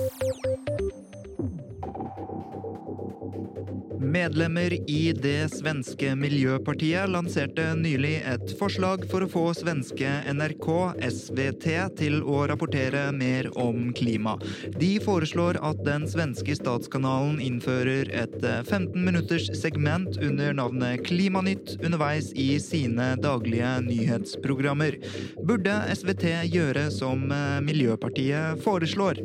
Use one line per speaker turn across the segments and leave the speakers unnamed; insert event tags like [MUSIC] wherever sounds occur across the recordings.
Música
Medlemmer i det svenske miljøpartiet lanserte nylig et forslag for å få svenske NRK, SVT, til å rapportere mer om klima. De foreslår at den svenske statskanalen innfører et 15 minutters segment under navnet Klimanytt underveis i sine daglige nyhetsprogrammer. Burde SVT gjøre som Miljøpartiet foreslår?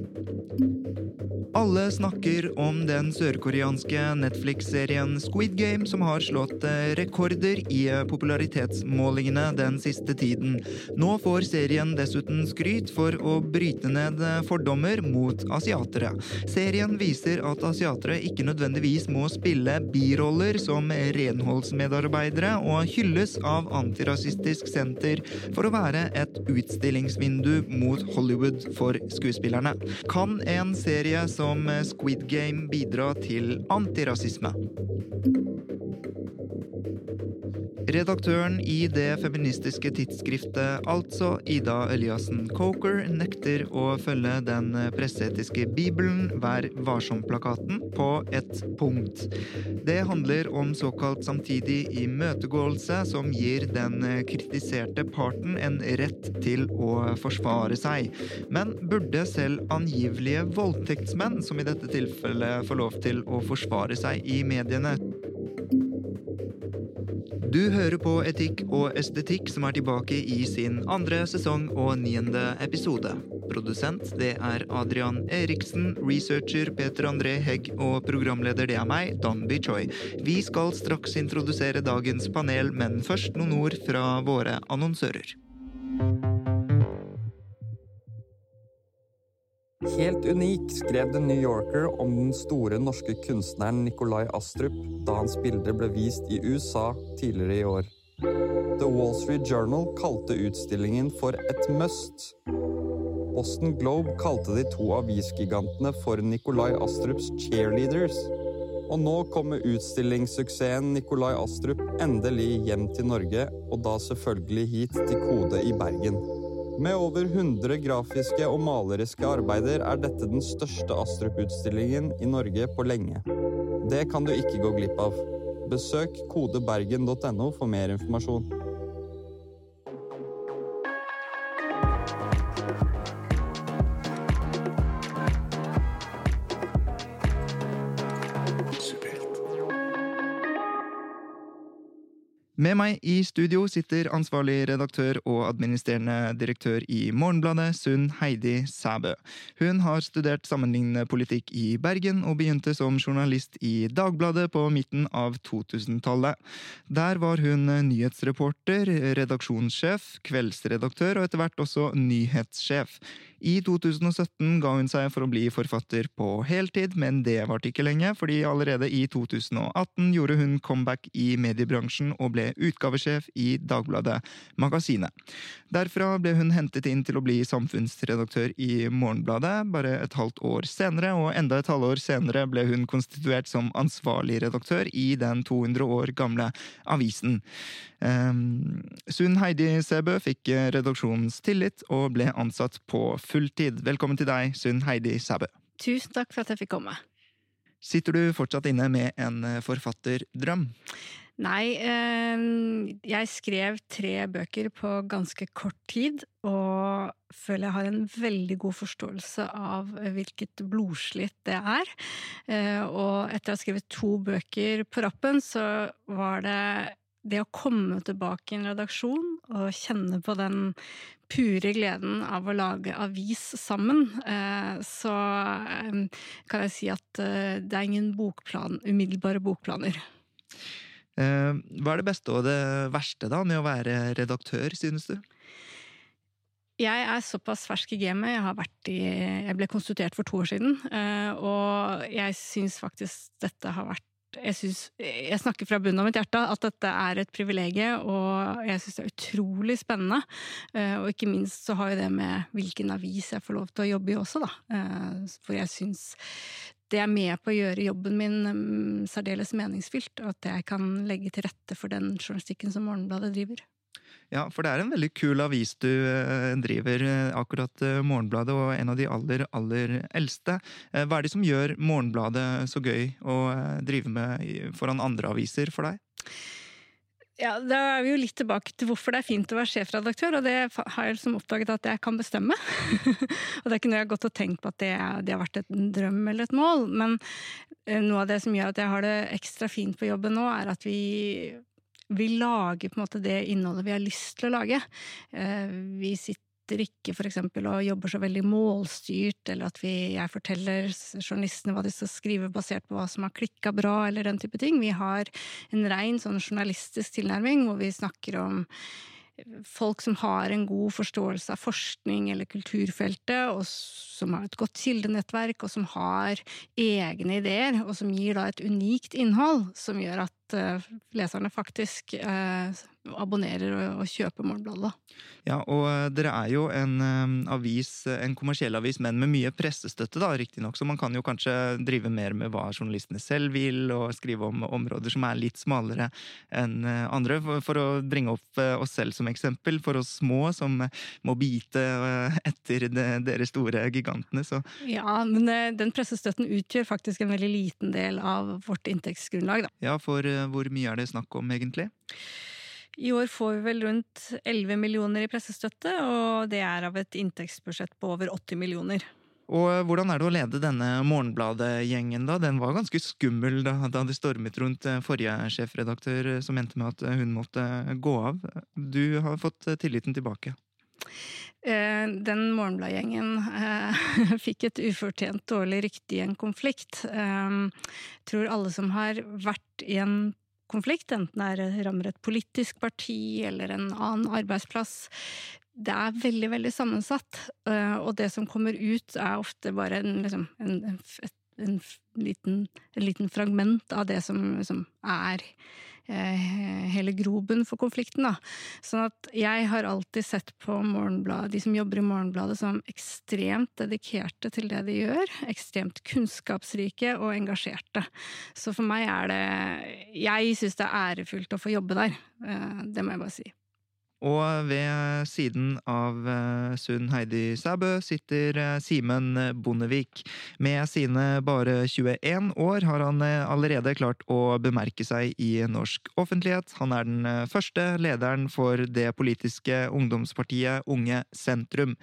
Alle snakker om den sørkoreanske Netflix-serien Squid Game, som har slått rekorder i popularitetsmålingene den siste tiden. Nå får serien dessuten skryt for å bryte ned fordommer mot asiatere. Serien viser at asiatere ikke nødvendigvis må spille biroller som renholdsmedarbeidere, og hylles av Antirasistisk Senter for å være et utstillingsvindu mot Hollywood for skuespillerne. Kan en serie som som Squid Game bidra til antirasisme. Redaktøren i det feministiske tidsskriftet Altså, Ida Eliassen Coker, nekter å følge den presseetiske bibelen Vær varsom-plakaten på et punkt. Det handler om såkalt samtidig imøtegåelse, som gir den kritiserte parten en rett til å forsvare seg. Men burde selv angivelige voldtektsmenn, som i dette tilfellet, får lov til å forsvare seg i mediene? Du hører på Etikk og estetikk, som er tilbake i sin andre sesong og niende episode. Produsent det er Adrian Eriksen, researcher Peter André Hegg og programleder det er meg, Danby Choi. Vi skal straks introdusere dagens panel, men først noen ord fra våre annonsører.
Helt unik skrev The New Yorker om den store norske kunstneren Nikolai Astrup da hans bilder ble vist i USA tidligere i år. The Wall Street Journal kalte utstillingen for et must. Boston Globe kalte de to avisgigantene for Nikolai Astrups cheerleaders. Og nå kommer utstillingssuksessen Nikolai Astrup endelig hjem til Norge, og da selvfølgelig hit til Kode i Bergen. Med over 100 grafiske og maleriske arbeider er dette den største Astrup-utstillingen i Norge på lenge. Det kan du ikke gå glipp av. Besøk kodebergen.no for mer informasjon.
Med meg i studio sitter ansvarlig redaktør og administrerende direktør i Morgenbladet, Sunn Heidi Sæbø. Hun har studert sammenlignende politikk i Bergen og begynte som journalist i Dagbladet på midten av 2000-tallet. Der var hun nyhetsreporter, redaksjonssjef, kveldsredaktør og etter hvert også nyhetssjef. I 2017 ga hun seg for å bli forfatter på heltid, men det varte ikke lenge, fordi allerede i 2018 gjorde hun comeback i mediebransjen og ble utgavesjef i Dagbladet Magasinet. Derfra ble hun hentet inn til å bli samfunnsredaktør i Morgenbladet bare et halvt år senere, og enda et halvår senere ble hun konstituert som ansvarlig redaktør i den 200 år gamle avisen. Um, Sunn Heidi Sæbø fikk redaksjonens tillit og ble ansatt på fulltid. Velkommen til deg, Sunn Heidi Sæbø.
Tusen takk for at jeg fikk komme.
Sitter du fortsatt inne med en forfatterdrøm?
Nei, eh, jeg skrev tre bøker på ganske kort tid, og føler jeg har en veldig god forståelse av hvilket blodslitt det er. Eh, og etter å ha skrevet to bøker på rappen, så var det det å komme tilbake i en redaksjon og kjenne på den pure gleden av å lage avis sammen, eh, så kan jeg si at det er ingen bokplan, umiddelbare bokplaner.
Hva er det beste og det verste da med å være redaktør, synes du?
Jeg er såpass fersk i gamet. Jeg, i, jeg ble konstituert for to år siden. Og jeg syns faktisk dette har vært jeg, synes, jeg snakker fra bunnen av mitt hjerte at dette er et privilegium, og jeg syns det er utrolig spennende. Og ikke minst så har jo det med hvilken avis jeg får lov til å jobbe i også, da. For jeg syns det er med på å gjøre jobben min um, særdeles meningsfylt, og at jeg kan legge til rette for den journalistikken som Morgenbladet driver.
Ja, for det er en veldig kul avis du uh, driver, uh, akkurat uh, Morgenbladet, og en av de aller, aller eldste. Hva er det som gjør Morgenbladet så gøy å drive med foran andre aviser for deg?
Ja, Da er vi jo litt tilbake til hvorfor det er fint å være sjefredaktør, og det har jeg liksom oppdaget at jeg kan bestemme. [LAUGHS] og det er ikke noe jeg har gått og tenkt på at det, det, har vært en drøm eller et mål, men eh, noe av det som gjør at jeg har det ekstra fint på jobben nå, er at vi vi lager på en måte det innholdet vi har lyst til å lage. Eh, vi sitter sitter ikke for eksempel og jobber så veldig målstyrt, eller at vi, jeg forteller journalistene hva de skal skrive basert på hva som har klikka bra, eller den type ting. Vi har en rein sånn journalistisk tilnærming hvor vi snakker om folk som har en god forståelse av forskning eller kulturfeltet, og som har et godt kildenettverk, og som har egne ideer, og som gir da et unikt innhold, som gjør at uh, leserne faktisk uh, abonnerer og, og kjøper Morgenbladet.
Ja, og uh, dere er jo en avis, en kommersiell avis, men med mye pressestøtte, da, riktignok, så man kan jo kanskje drive mer med hva journalistene selv vil, og skrive om områder som er litt smalere enn andre, for, for å bringe opp oss selv som eksempel, for oss små som må bite etter dere store gigantene, så
Ja, men den pressestøtten utgjør faktisk en veldig liten del av vårt inntektsgrunnlag, da.
Ja, for hvor mye er det snakk om, egentlig?
I år får vi vel rundt 11 millioner i pressestøtte, og det er av et inntektsbudsjett på over 80 millioner.
Og hvordan er det å lede denne Morgenbladet-gjengen, da? Den var ganske skummel da, da det stormet rundt eh, forrige sjefredaktør, eh, som endte med at eh, hun måtte gå av. Du har fått tilliten tilbake.
Den Morgenbladgjengen [LAUGHS] fikk et ufortjent dårlig rykte i en konflikt. Jeg tror alle som har vært i en konflikt, enten det rammer et politisk parti eller en annen arbeidsplass. Det er veldig, veldig sammensatt, eh, og det som kommer ut er ofte bare en, liksom, en, en, en liten, liten, fragment av det som, som er Eh, hele groben for konflikten. Da. Sånn at jeg har alltid sett på de som jobber i Morgenbladet som ekstremt dedikerte til det de gjør. Ekstremt kunnskapsrike og engasjerte. Så for meg er det Jeg syns det er ærefullt å få jobbe der. Eh, det må jeg bare si.
Og ved siden av eh, Sunn Heidi Sæbø sitter eh, Simen Bondevik. Med sine bare 21 år har han eh, allerede klart å bemerke seg i norsk offentlighet. Han er den første lederen for det politiske ungdomspartiet Unge Sentrum.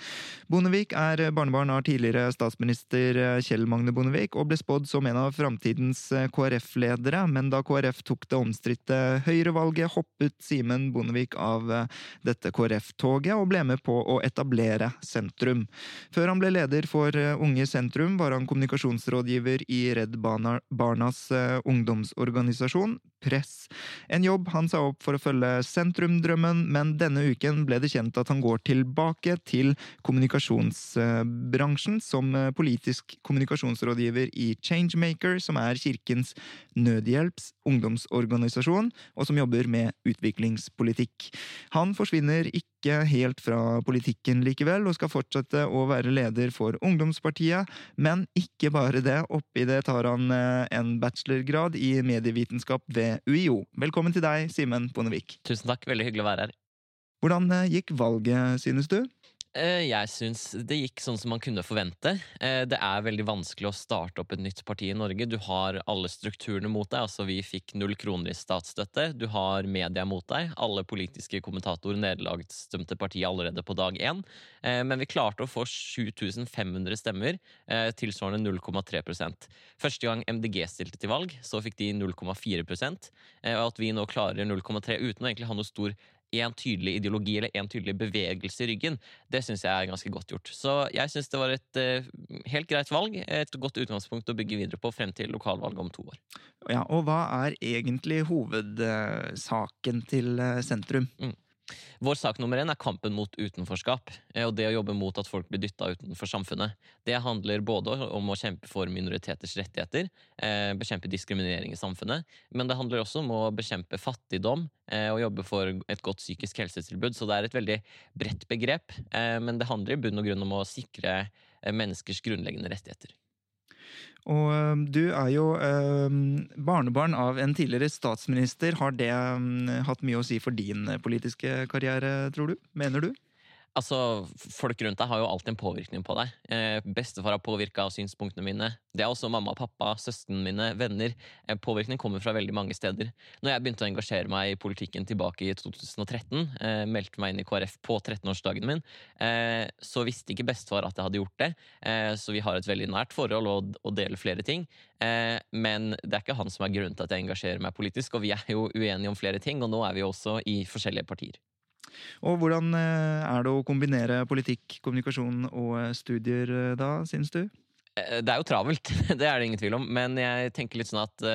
Bondevik er barnebarn av tidligere statsminister Kjell Magne Bondevik og ble spådd som en av framtidens KrF-ledere, men da KrF tok det omstridte høyrevalget, hoppet Simen Bondevik av dette KrF-toget og ble med på å etablere Sentrum. Før han ble leder for eh, Unge Sentrum, var han kommunikasjonsrådgiver i Redd Barnas eh, ungdomsorganisasjon, Press. En jobb han sa opp for å følge sentrumdrømmen, men denne uken ble det kjent at han går tilbake til kommunikasjonsbransjen som eh, politisk kommunikasjonsrådgiver i Changemaker, som er Kirkens Nødhjelps ungdomsorganisasjon, og som jobber med utviklingspolitikk. Han forsvinner ikke helt fra politikken likevel, og skal fortsette å være leder for ungdomspartiet. Men ikke bare det. Oppi det tar han eh, en bachelorgrad i medievitenskap ved UiO. Velkommen til deg, Simen Bondevik.
Tusen takk, veldig hyggelig å være her.
Hvordan eh, gikk valget, synes du?
Eh, jeg syns det gikk sånn som man kunne forvente. Eh, det er veldig vanskelig å starte opp et nytt parti i Norge. Du har alle strukturene mot deg. altså Vi fikk null kroner i statsstøtte. Du har media mot deg. Alle politiske kommentatorer nederlagsdømte partiet allerede på dag én. Eh, men vi klarte å få 7500 stemmer, tilsvarende 0,3% Første gang MDG stilte til valg, så fikk de 0,4 Og at vi nå klarer 0,3 uten å egentlig ha noe stor én tydelig ideologi eller én tydelig bevegelse i ryggen, det syns jeg er ganske godt gjort. Så jeg syns det var et uh, helt greit valg, et godt utgangspunkt å bygge videre på frem til lokalvalget om to år.
Ja, Og hva er egentlig hovedsaken til eh, sentrum? Mm.
Vår sak nummer én er kampen mot utenforskap, eh, og det å jobbe mot at folk blir dytta utenfor samfunnet. Det handler både om å kjempe for minoriteters rettigheter, eh, bekjempe diskriminering i samfunnet, men det handler også om å bekjempe fattigdom eh, og jobbe for et godt psykisk helsetilbud. Så det er et veldig bredt begrep, men det handler i bunn og grunn om å sikre menneskers grunnleggende rettigheter.
Og du er jo eh, barnebarn av en tidligere statsminister. Har det eh, hatt mye å si for din politiske karriere, tror du? Mener du?
Altså, Folk rundt deg har jo alltid en påvirkning på deg. Eh, bestefar har påvirka synspunktene mine. Det er også mamma, pappa, søstrene mine, venner. Eh, påvirkning kommer fra veldig mange steder. Når jeg begynte å engasjere meg i politikken tilbake i 2013, eh, meldte meg inn i KrF på 13-årsdagen min, eh, så visste ikke bestefar at jeg hadde gjort det. Eh, så vi har et veldig nært forhold og, og deler flere ting. Eh, men det er ikke han som er grunnen til at jeg engasjerer meg politisk, og vi er jo uenige om flere ting, og nå er vi også i forskjellige partier.
Og hvordan eh, er det å kombinere politikk, kommunikasjon og eh, studier eh, da, syns du?
Det er jo travelt, [LAUGHS] det er det ingen tvil om. Men jeg tenker litt sånn at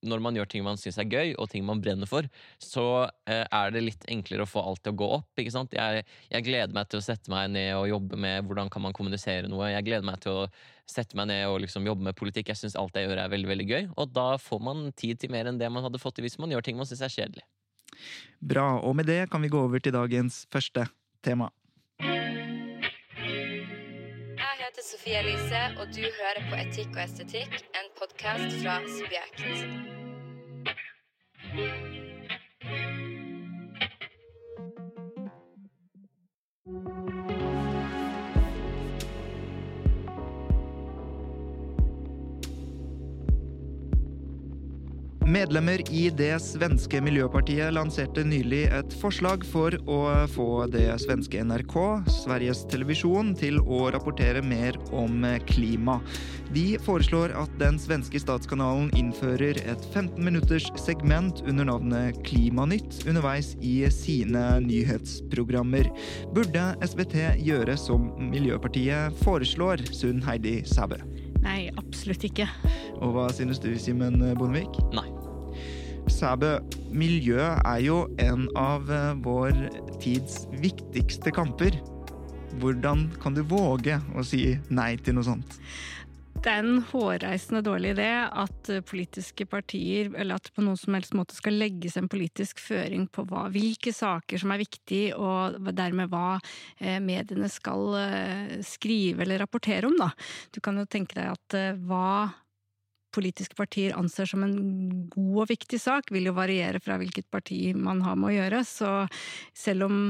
når man gjør ting man syns er gøy, og ting man brenner for, så er det litt enklere å få alt til å gå opp. ikke sant? Jeg, jeg, gleder meg til å sette meg ned og jobbe med hvordan kan man kommunisere noe. Jeg gleder meg til å sette meg ned og liksom jobbe med politikk. Jeg syns alt jeg gjør er veldig veldig gøy, og da får man tid til mer enn det man hadde fått til hvis man gjør ting man syns er kjedelig.
Bra, og med det kan vi gå over til dagens første tema.
Jeg heter Sofie Elise, og du hører på Etikk og estetikk, en podkast fra Subjekt.
Medlemmer i det svenske miljøpartiet lanserte nylig et forslag for å få det svenske NRK, Sveriges Televisjon, til å rapportere mer om klima. De foreslår at den svenske statskanalen innfører et 15 minutters segment under navnet Klimanytt underveis i sine nyhetsprogrammer. Burde SVT gjøre som Miljøpartiet foreslår, Sunn Heidi Sæbø?
Nei, absolutt ikke.
Og hva synes du, Simen Bondevik?
Nei.
Sæbø, miljø er jo en av eh, vår tids viktigste kamper. Hvordan kan du våge å si nei til noe sånt?
Det er en hårreisende dårlig idé at eh, politiske partier, eller at det på noen som helst måte skal legges en politisk føring på hva, hvilke saker som er viktige, og dermed hva eh, mediene skal skrive eller rapportere om. Da. Du kan jo tenke deg at hva politiske partier anser som en god og viktig sak, vil jo variere fra hvilket parti man har med å gjøre. Så selv om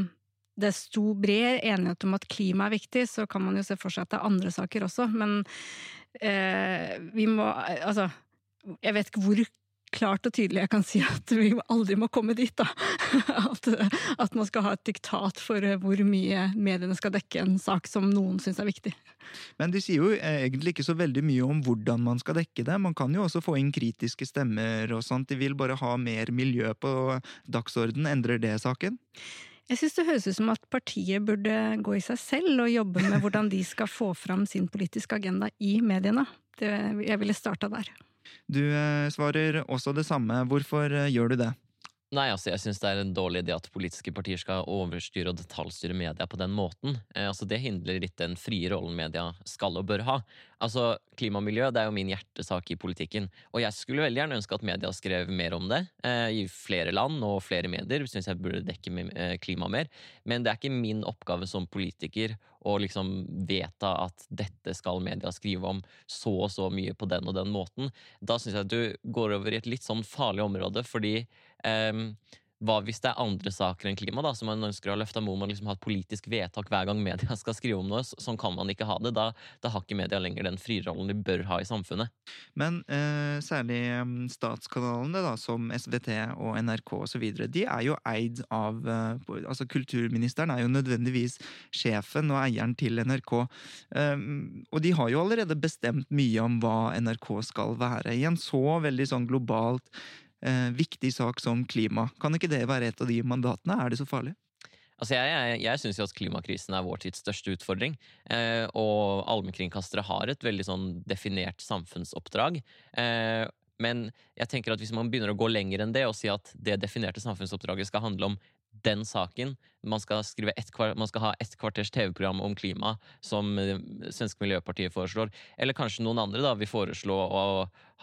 det stor, bred enighet om at klima er viktig, så kan man jo se for seg at det er andre saker også. Men eh, vi må Altså, jeg vet ikke hvor klart og tydelig jeg kan si at vi aldri må komme dit, da. [LAUGHS] At, at, man skal ha et diktat for eh, hvor mye mediene skal dekke en sak som noen syns er viktig.
Men de sier jo egentlig ikke så veldig mye om hvordan man skal dekke det. Man kan jo også få inn kritiske stemmer og sånt. De vil bare ha mer miljø på dagsorden. Endrer det saken?
Jeg syns det høres ut som at partiet burde gå i seg selv og jobbe med hvordan de skal få fram sin politiske agenda i mediene. Det, jeg ville starta der.
Du eh, svarer også det samme. Hvorfor eh, gjør du det?
Nei, altså jeg syns det er en dårlig idé at politiske partier skal overstyre og detaljstyre media på den måten. Eh, altså Det hindrer litt den frie rollen media skal og bør ha. Altså, Klima og miljø det er jo min hjertesak i politikken, og jeg skulle veldig gjerne ønske at media skrev mer om det. Eh, I flere land og flere medier syns jeg burde dekke eh, klima mer. Men det er ikke min oppgave som politiker å liksom vedta at dette skal media skrive om så og så mye på den og den måten. Da syns jeg at du går over i et litt sånn farlig område, fordi Um, hva hvis det er andre saker enn klima da, som man ønsker å løfte? Må man liksom ha et politisk vedtak hver gang media [LAUGHS] skal skrive om noe? Sånn kan man ikke ha det. Da, da har ikke media lenger den frirollen de bør ha i samfunnet.
Men eh, særlig mm, statskanalene, da, som SVT og NRK osv., de er jo eid av eh, altså Kulturministeren er jo nødvendigvis sjefen og eieren til NRK. Um, og de har jo allerede bestemt mye om hva NRK skal være, i en så veldig sånn globalt eh, viktig sak som klima. Kan ikke det være et av de mandatene? Er det så farlig?
Altså jeg jeg, jeg syns at klimakrisen er vår tids største utfordring. Eh, og allmennkringkastere har et veldig sånn definert samfunnsoppdrag. Eh, men jeg tenker at hvis man begynner å gå lenger enn det og si at det definerte samfunnsoppdraget skal handle om den saken. Man skal, ett man skal ha ett kvarters TV-program om klima, som eh, Svenske Miljøpartiet foreslår. Eller kanskje noen andre da vil foreslå å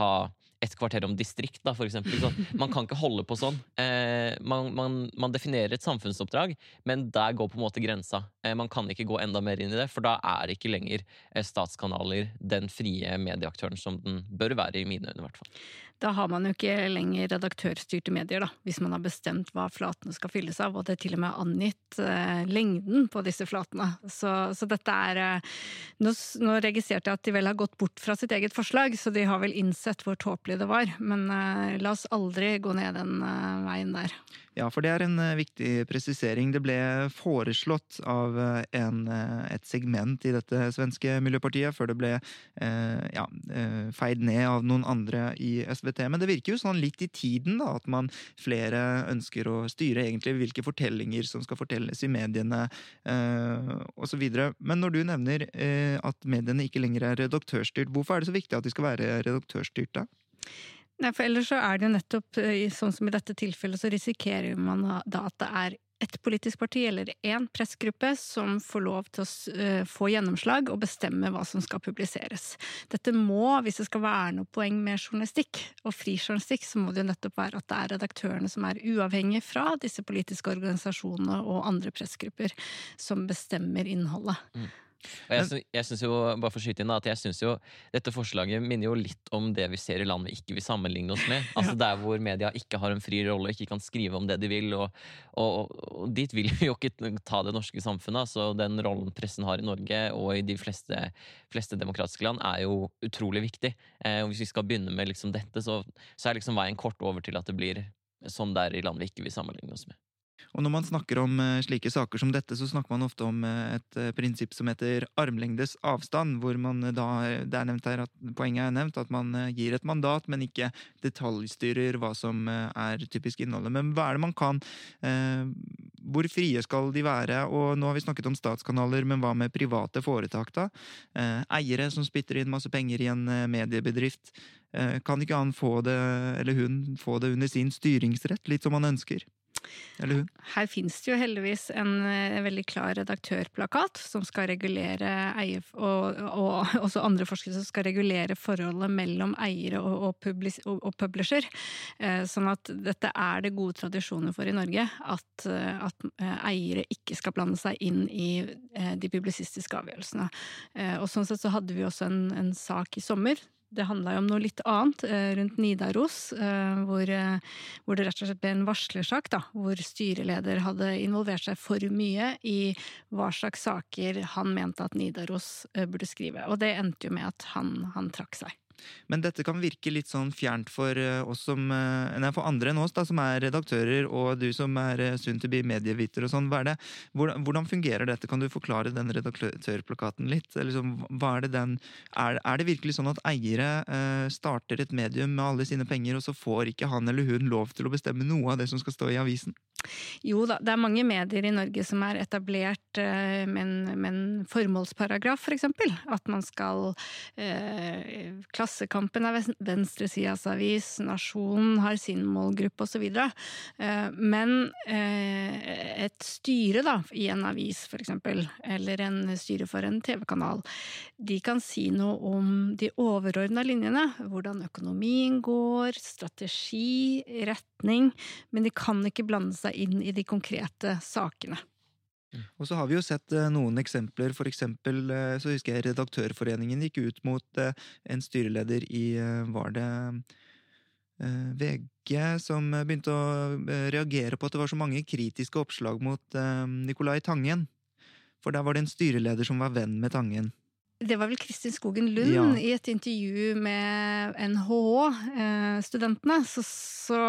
ha et kvarter om distrikt, da, for eksempel. Så man kan ikke holde på sånn. Eh, man, man, man definerer et samfunnsoppdrag, men der går på en måte grensa. Eh, man kan ikke gå enda mer inn i det, for da er ikke lenger eh, statskanaler den frie medieaktøren som den bør være, i mine øyne i hvert fall.
Da har man jo ikke lenger redaktørstyrte medier, da, hvis man har bestemt hva flatene skal fylles av, og det er til og med angitt eh, lengden på disse flatene. Så, så dette er eh, nå, nå registrerte jeg at de vel har gått bort fra sitt eget forslag, så de har vel innsett hvor tåpelig det var. Men eh, la oss aldri gå ned den eh, veien der.
Ja, for det er en eh, viktig presisering. Det ble foreslått av eh, en, eh, et segment i dette svenske miljøpartiet, før det ble eh, ja, feid ned av noen andre i SVT. Men det virker jo sånn litt i tiden, da, at man flere ønsker å styre egentlig hvilke fortellinger som skal fortelles i mediene, eh, osv. Men når du nevner eh, at mediene ikke lenger er redaktørstyrt, hvorfor er det så viktig at de skal være redaktørstyrte? da?
Nei, for ellers så er det jo nettopp, eh, sånn som i dette tilfellet, så risikerer man da at det er ett politisk parti eller én pressgruppe som får lov til å eh, få gjennomslag og bestemme hva som skal publiseres. Dette må, hvis det skal være noe poeng med journalistikk, og fri journalistikk, så må det jo nettopp være at det er redaktørene som er uavhengige fra disse politiske organisasjonene og andre pressgrupper, som bestemmer innholdet.
Og jeg, sy- jeg synes jo, bare for å skyte inn da, at jeg synes jo dette forslaget minner jo litt om det vi ser i land vi ikke vil sammenligne oss med. [LAUGHS] Altså Der hvor media ikke har en fri rolle, ikke kan skrive om det de vil. Og, og, og dit vil vi jo ikke ta det norske samfunnet. Altså Den rollen pressen har i Norge og i de fleste, fleste demokratiske land, er jo utrolig viktig. Eh, og Hvis vi skal begynne med liksom dette, så, så er liksom veien kort over til at det blir som det er i land vi ikke vil sammenligne oss med.
Og når man snakker om eh, slike saker som dette, så snakker man ofte om eh, et eh, prinsipp som heter armlengdes avstand, hvor man da Det er nevnt her at poenget er nevnt at man gir et mandat, men ikke detaljstyrer hva som er typisk innholdet. Men hva er det man kan Hvor frie skal de være? Og nå har vi snakket om statskanaler, men hva med private foretak, da? Eiere som spytter inn masse penger i en mediebedrift. Kan ikke han få det, eller hun, få det under sin styringsrett, litt som han ønsker? Eller hun?
Her finnes det jo heldigvis en, eh, veldig klar redaktørplakat som skal regulere eier, og, og også andre forskere som skal regulere forholdet mellom eiere og, og, og, publisher. Eh, sånn at dette er det gode tradisjoner for i Norge. At, eh, at eiere ikke skal blande seg inn i de publisistiske avgjørelsene. Og sånn sett så hadde vi også en, en sak i sommer det handla jo om noe litt annet, eh, rundt Nidaros, eh, hvor, eh, hvor det rett og slett ble en varslersak, da, hvor styreleder hadde involvert seg for mye i hva slags saker han mente at Nidaros burde skrive. Og det endte jo med at han, han trakk seg.
Men dette kan virke litt sånn fjernt for eh, oss som eh, Nei, for andre enn oss, da, som er redaktører, og du som er soon to be medieviter og sånn. Hva er? Hvordan, hvordan fungerer dette? Kan du forklare den redaktørplakaten litt? Liksom, hva er det den er, er det virkelig sånn at eiere eh, starter et medium med alle sine penger, og så får ikke han eller hun lov til å bestemme noe av det som skal stå i avisen?
Jo da, det er mange medier i Norge som er etablert eh, med, en, formålsparagraf, for eksempel. At man skal eh, Klassekampen er ven- venstresidas avis, Nasjonen har sin målgruppe osv. Eh, men eh, et styre da, i en avis, eksempel, eller en styre for en TV-kanal, de kan si noe om de overordna linjene. Hvordan økonomien går, strategi, retning. Men de kan ikke blande seg inn i de konkrete sakene.
Og så har vi jo sett eh, noen eksempler. For eksempel eh, så husker jeg Redaktørforeningen gikk ut mot eh, en styreleder i Var det VG som begynte å reagere på at det var så mange kritiske oppslag mot Nicolai Tangen. For der var det en styreleder som var venn med Tangen.
Det var vel Kristin Skogen Lund
Ja.
i et intervju med NHH-studentene. Så, så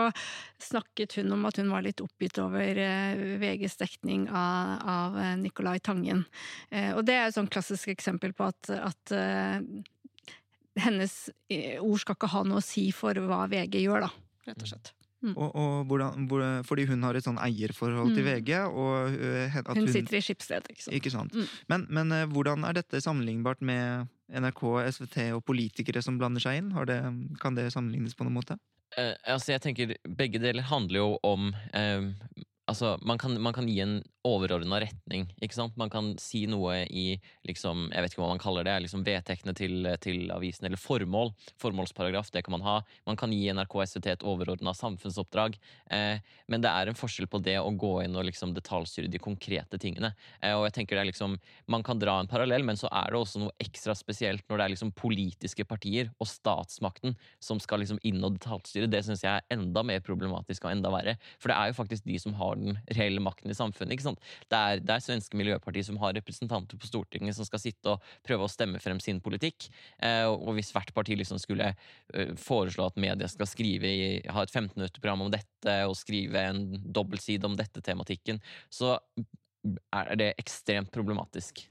snakket hun om at hun var litt oppgitt over eh, VGs dekning av, av eh, Nicolai Tangen. Eh, Og det er et sånn klassisk eksempel på at, at eh, hennes eh, ord skal ikke ha noe å si for hva VG gjør, da. Rett og slett.
Og, og hvordan, hvor, fordi hun har et sånn eierforhold til
Mm.
VG. Og eh, at
Hun sitter i Skipsted, ikke sant.
Ikke sant.
Mm.
Men, men eh, hvordan er dette sammenlignbart med NRK, SVT og politikere som blander seg inn? Har det, kan det sammenlignes på noen måte?
Eh, altså jeg tenker Begge deler handler jo om eh, Altså, man kan, man kan gi en overordna retning. ikke sant? Man kan si noe i liksom, jeg vet ikke hva man kaller det, liksom vedtektene til, til avisen, eller formål. Formålsparagraf, det kan man ha. Man kan gi NRK SVT et overordna samfunnsoppdrag. Eh, men det er en forskjell på det å gå inn og liksom detaljstyre de konkrete tingene. Eh, og jeg tenker det er liksom, Man kan dra en parallell, men så er det også noe ekstra spesielt når det er liksom politiske partier og statsmakten som skal liksom inn og detaljstyre. Det syns jeg er enda mer problematisk og enda verre. For det er jo faktisk de som har den reelle makten i samfunnet. ikke sant? Det er, det er svenske miljøpartier som har representanter på Stortinget som skal sitte og prøve å stemme frem sin politikk. Eh, og hvis hvert parti liksom skulle eh, foreslå at media skal skrive i, ha et 15 minutter-program om dette, og skrive en dobbeltside om dette tematikken, så er det ekstremt problematisk.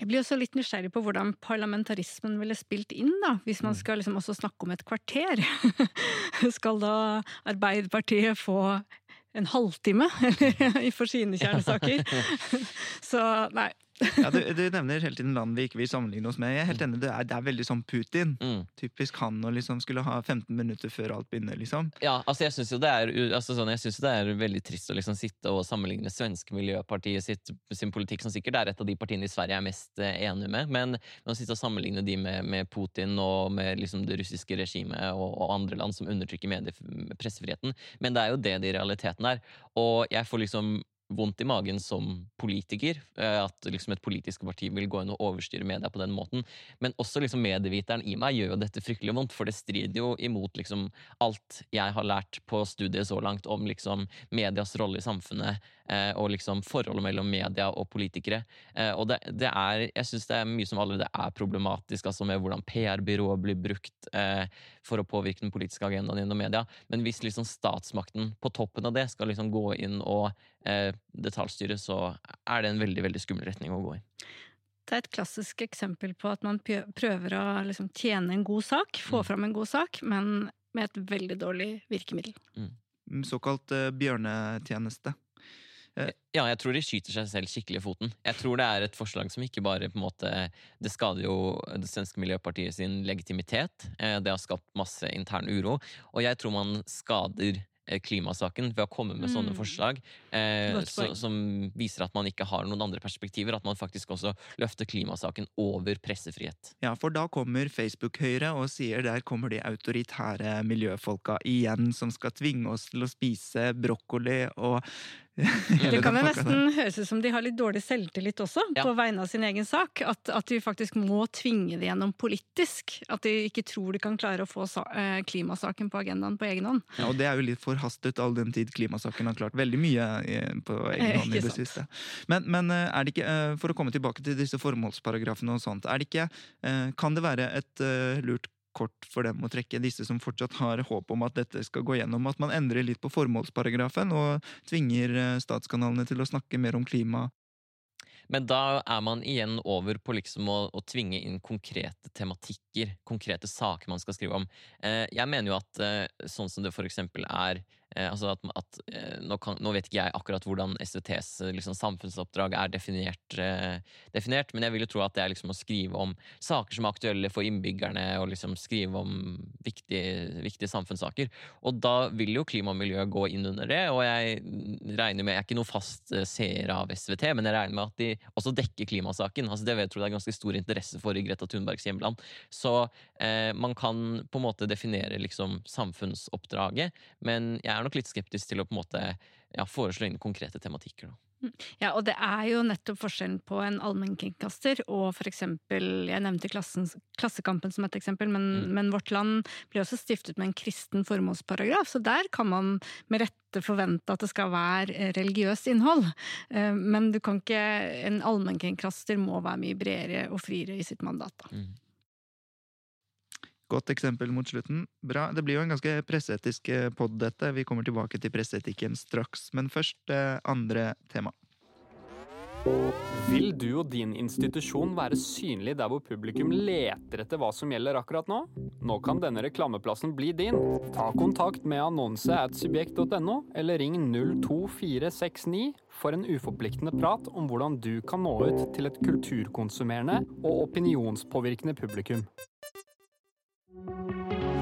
Jeg blir også litt nysgjerrig på hvordan parlamentarismen ville spilt inn, da, hvis man
Mm.
skal liksom også snakke om et kvarter. [LAUGHS] skal da Arbeiderpartiet få en halvtime [LAUGHS] for sine kjernesaker? [LAUGHS] Så nei.
Ja, du, du nevner hele tiden land vi ikke vil sammenligne oss med. Jeg er helt enig, Det er, det er veldig sånn Putin.
Mm.
Typisk han å liksom skulle ha 15 minutter før alt begynner, liksom.
Ja, altså jeg syns jo det altså sånn, jo det er veldig trist å liksom sitte og sammenligne svenske Miljøpartiet sitt, sin politikk, som sikkert er et av de partiene i Sverige jeg er mest eh, enig med, men, men å sitte og sammenligne de med, med Putin og med liksom det russiske regimet og, og andre land som undertrykker medie- pressefriheten. Men det er jo det det i realiteten er. Og jeg får liksom vondt i magen som politiker. eh, At liksom et politisk parti vil gå inn og overstyre media på den måten. Men også liksom medieviteren i meg gjør jo dette fryktelig vondt, for det strider jo imot liksom alt jeg har lært på studiet så langt om liksom medias rolle i samfunnet eh, og liksom forholdet mellom media og politikere. Eh, og det, det er, jeg syns det er mye som allerede er problematisk, altså med hvordan PR-byrået blir brukt for å påvirke den politiske agendaen gjennom media. Men hvis liksom statsmakten på toppen av det skal liksom gå inn og eh, detaljstyre, så er det en veldig veldig skummel retning å gå i.
Det er et klassisk eksempel på at man prøver å liksom tjene en god sak, få
Mm.
fram en god sak, men med et veldig dårlig virkemiddel.
Mm, Såkalt uh, bjørnetjeneste.
Ja, jeg tror de skyter seg selv skikkelig i foten. Jeg tror det er et forslag som ikke bare på en måte Det skader jo det svenske miljøpartiet sin legitimitet. Eh, Det har skapt masse intern uro. Og jeg tror man skader klimasaken ved å komme med sånne
Mm.
forslag eh, så, som viser at man ikke har noen andre perspektiver. At man faktisk også løfter klimasaken over pressefrihet.
Ja, for da kommer Facebook-Høyre og sier der kommer de autoritære miljøfolka igjen, som skal tvinge oss til å spise brokkoli og
Det kan jo nesten høres ut som de har litt dårlig selvtillit også,
Ja.
på vegne av sin egen sak. At, at de faktisk må tvinge det gjennom politisk. At de ikke tror de kan klare å få eh, klimasaken på agendaen på egen hånd.
Ja, og det er jo litt forhastet all den tid klimasaken har klart veldig mye eh, på egen hånd i det
sant.
siste. Men, men eh, er det ikke, eh, for å komme tilbake til disse formålsparagrafene og sånt, er det ikke, eh, kan det være et eh, lurt kort for dem å trekke, disse som fortsatt har håp om at dette skal gå gjennom, at man endrer litt på formålsparagrafen og tvinger eh, statskanalene til å snakke mer om klima?
Men da er man igjen over på liksom å, å tvinge inn konkrete tematikker, konkrete saker man skal skrive om. Eh, jeg mener jo at eh, sånn som det eksempel er altså at, at eh, nå, kan, nå vet ikke jeg akkurat hvordan SVTs eh, liksom, samfunnsoppdrag er definert, eh, definert, men jeg vil jo tro at det er liksom å skrive om saker som er aktuelle for innbyggerne, og liksom skrive om viktige, viktige samfunnssaker. Og da vil jo klima og miljø gå inn under det, og jeg regner med Jeg er ikke noe fast eh, seer av SVT, men jeg regner med at de også dekker klimasaken. Altså det vet jeg tror det er ganske stor interesse for i Greta Thunbergs hjemland. Så eh, man kan på en måte definere liksom samfunnsoppdraget, men jeg er nok litt skeptisk til å på en måte ja, foreslå inn konkrete tematikker. Da.
Ja, og det er jo nettopp forskjellen på en allmennkringkaster og eksempel Jeg nevnte klassens, Klassekampen som et eksempel, men,
Mm.
men Vårt Land ble også stiftet med en kristen formålsparagraf, så der kan man med rette forvente at det skal være eh, religiøst innhold. Eh, Men du kan ikke En allmennkringkaster må være mye bredere og friere i sitt mandat. Da.
Mm.
Godt eksempel mot slutten. Bra. Det blir jo en ganske presseetisk eh, pod, dette. Vi kommer tilbake til presseetikken straks. Men først eh, andre tema.
Vil du og din institusjon være synlig der hvor publikum leter etter hva som gjelder akkurat nå? Nå kan denne reklameplassen bli din. Ta kontakt med annonse at subjekt.no, eller ring 02469 for en uforpliktende prat om hvordan du kan nå ut til et kulturkonsumerende og opinionspåvirkende publikum.
Música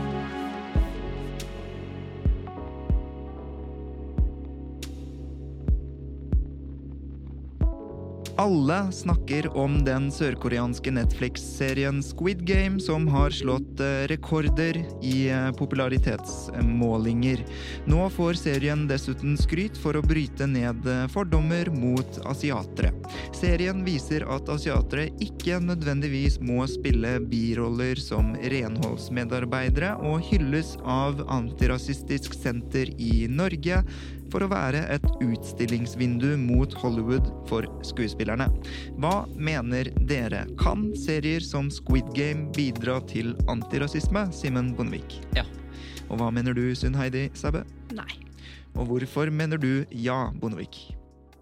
Alle snakker om den sørkoreanske Netflix-serien Squid Game, som har slått eh, rekorder i eh, popularitetsmålinger. Nå får serien dessuten skryt for å bryte ned eh, fordommer mot asiatere. Serien viser at asiatere ikke nødvendigvis må spille biroller som renholdsmedarbeidere, og hylles av Antirasistisk Senter i Norge for å være et utstillingsvindu mot Hollywood for skuespillerne. Hva mener dere? Kan serier som Squid Game bidra til antirasisme? Simen Bondevik.
Ja.
Og hva mener du, Sunn Heidi Sæbø?
Nei.
Og hvorfor mener du ja, Bondevik?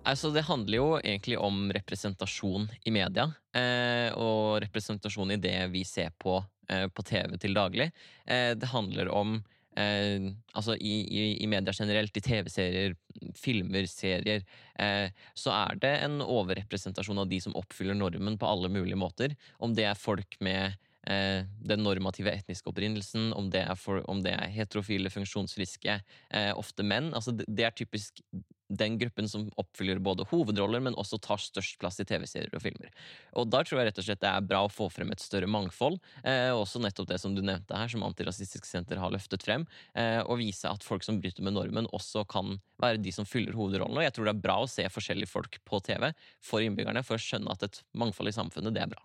Altså, det handler jo egentlig om representasjon i media. Eh, og representasjon i det vi ser på eh, på TV til daglig. Eh, det handler om Eh, altså i, i, i, media generelt, i TV-serier, filmer, serier, eh, så er det en overrepresentasjon av de som oppfyller normen på alle mulige måter. Om det er folk med eh, den normative etniske opprinnelsen, om det er, for, om det er heterofile, funksjonsfriske, eh, ofte menn. Altså det, det er typisk den gruppen som oppfyller både hovedroller, men også tar størst plass i TV-serier og filmer. Og Da tror jeg rett og slett det er bra å få frem et større mangfold. Eh, også nettopp det som du nevnte her, som Antirasistisk Senter har løftet frem. Eh, og vise at folk som bryter med normen, også kan være de som fyller hovedrollen. Og jeg tror det er bra å se forskjellige folk på TV for innbyggerne, for å skjønne at et mangfold i samfunnet, det er bra.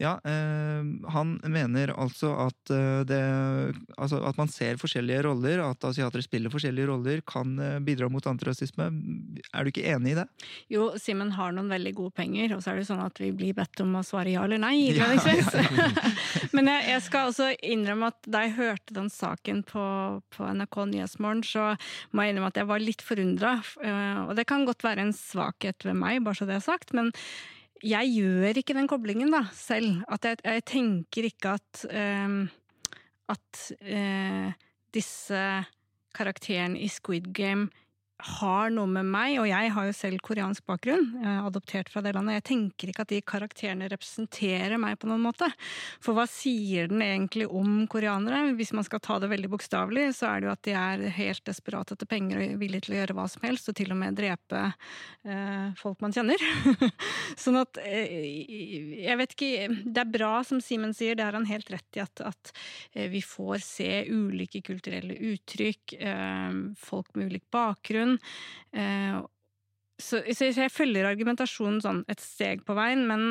Ja, eh, han mener altså at, eh, det, altså at man ser forskjellige roller, at asiatere spiller forskjellige roller, kan eh, bidra mot antirasisme. Er du ikke enig i det?
Jo, Simen har noen veldig gode penger, og så er det sånn at vi blir bedt om å svare ja eller nei. [LAUGHS] Ja, ja. [LAUGHS] Men jeg, jeg, skal også innrømme at da jeg hørte den saken på, på NRK Nyhetsmorgen, så må jeg innrømme at jeg var litt forundra. Eh, og det kan godt være en svakhet ved meg, bare så det er sagt. men jeg gjør ikke den koblingen da, selv. At jeg, jeg tenker ikke at um, at uh, disse karakterene i Squid Game har noe med meg, og jeg har jo selv koreansk bakgrunn, adoptert fra det landet, jeg tenker ikke at de karakterene representerer meg på noen måte. For hva sier den egentlig om koreanere? Hvis man skal ta det veldig bokstavelig, så er det jo at de er helt desperate etter penger og villige til å gjøre hva som helst, og til og med drepe eh, folk man kjenner. [LAUGHS] sånn at eh, Jeg vet ikke Det er bra, som Simen sier, det har han helt rett i, at, at eh, vi får se ulike kulturelle uttrykk, eh, folk med ulik bakgrunn argumentasjon. Så, så, jeg følger argumentasjonen sånn et steg på veien, men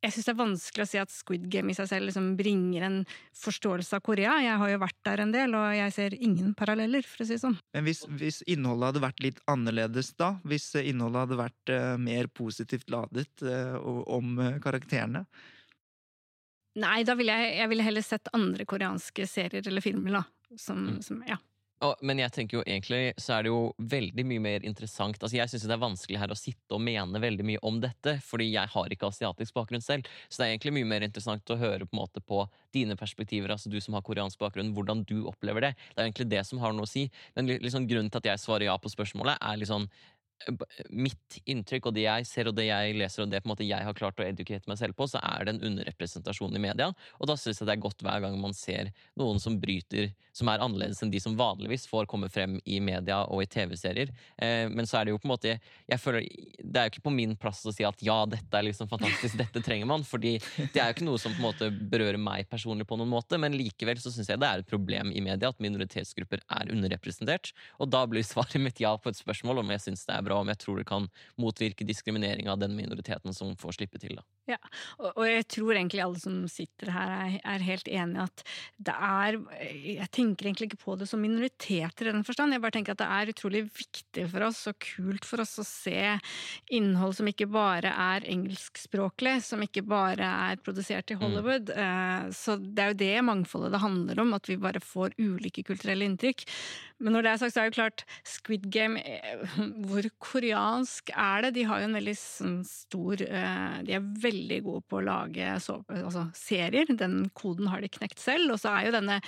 jeg syns det er vanskelig å si at Squid Game i seg selv liksom bringer en forståelse av Korea. Jeg har jo vært der en del, og jeg ser ingen paralleller, for å si det sånn.
Men hvis, hvis innholdet hadde vært litt annerledes da? Hvis innholdet hadde vært uh, mer positivt ladet uh, om uh, karakterene?
Nei, da ville jeg, jeg ville heller sett andre koreanske serier eller filmer, da. Som, mm. som ja.
Men jeg tenker jo egentlig så er det jo veldig mye mer interessant Altså Jeg syns det er vanskelig her å sitte og mene veldig mye om dette, fordi jeg har ikke asiatisk bakgrunn selv. Så det er egentlig mye mer interessant å høre på en måte på dine perspektiver, altså du som har koreansk bakgrunn, hvordan du opplever det. Det er egentlig det som har noe å si. Men liksom, grunnen til at jeg svarer ja på spørsmålet, er liksom mitt inntrykk og det jeg ser og det jeg leser og det jeg har klart å edukere meg selv på, så er det en underrepresentasjon i media. Og da syns jeg det er godt hver gang man ser noen som bryter, som er annerledes enn de som vanligvis får komme frem i media og i TV-serier. Eh, men så er det jo på en måte jeg føler, Det er jo ikke på min plass å si at ja, dette er liksom fantastisk, dette trenger man. fordi det er jo ikke noe som på en måte berører meg personlig på noen måte, men likevel så syns jeg det er et problem i media at minoritetsgrupper er underrepresentert. Og da blir svaret mitt ja på et spørsmål om jeg syns det er bra bra, om jeg tror det kan motvirke diskriminering av den minoriteten som får slippe til. da.
Ja, og, og jeg tror egentlig alle som sitter her er, er helt enig at det er Jeg tenker egentlig ikke på det som minoriteter i den forstand, jeg bare tenker at det er utrolig viktig for oss og kult for oss å se innhold som ikke bare er engelskspråklig, som ikke bare er produsert i mm. Hollywood. Mm. Så det er jo det mangfoldet det handler om, at vi bare får ulike kulturelle inntrykk. Men når det er sagt, så er det klart Squid Game eh, Hvor koreansk er det? De har jo en veldig sånn, stor eh, De er veldig gode på å lage så, altså, serier. Den koden har de knekt selv. Og så er jo denne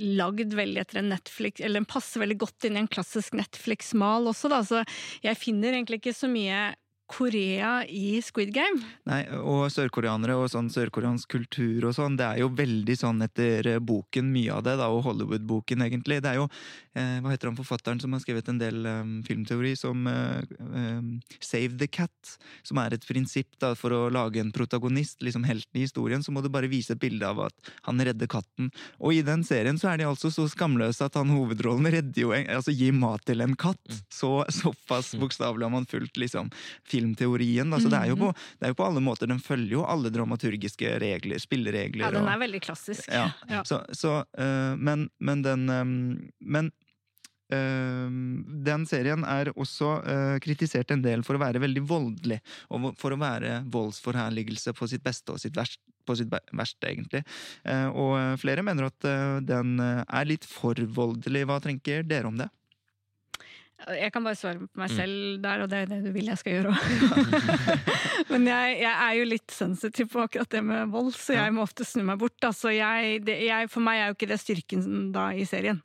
lagd veldig etter en Netflix Eller den passer veldig godt inn i en klassisk Netflix-mal også, da. Så jeg finner egentlig ikke så mye Korea i Squid Game.
Nei, og sørkoreanere og sånn sørkoreansk kultur og sånn, det er jo veldig sånn etter eh, boken, mye av det, da, og Hollywood-boken, egentlig. Det er jo eh, Hva heter han forfatteren som har skrevet en del um, filmteori, som uh, um, Save the Cat, som er et prinsipp da, for å lage en protagonist, liksom helten i historien, så må du bare vise et bilde av at han redder katten. Og i den serien så er de altså så skamløse at han hovedrollen redder jo en, altså gir mat til en katt.
Mm.
Så såpass bokstavelig har man fulgt liksom filmteorien. Da. Så det, er på, det er jo på alle måter, den følger jo alle dramaturgiske regler, spilleregler.
Ja, den
og-
er veldig klassisk.
ja.
Ja.
Så, så øh, men, men den øhm, Men øhm, den serien er også kritisert en del for å være veldig voldelig. Og for å være voldsforherligelse på sitt beste og sitt verst, på sitt verste, egentlig. Eh, og flere mener at den er litt for voldelig. Hva tenker dere om det?
Jeg kan bare svare på meg
Mm.
selv der, og det er det du vil jeg skal gjøre òg. [LAUGHS] Men jeg, jeg er jo litt sensitiv på akkurat det med vold, så jeg må ofte snu meg bort. Da. Så jeg, det, jeg, for meg er jo ikke det styrken da i serien.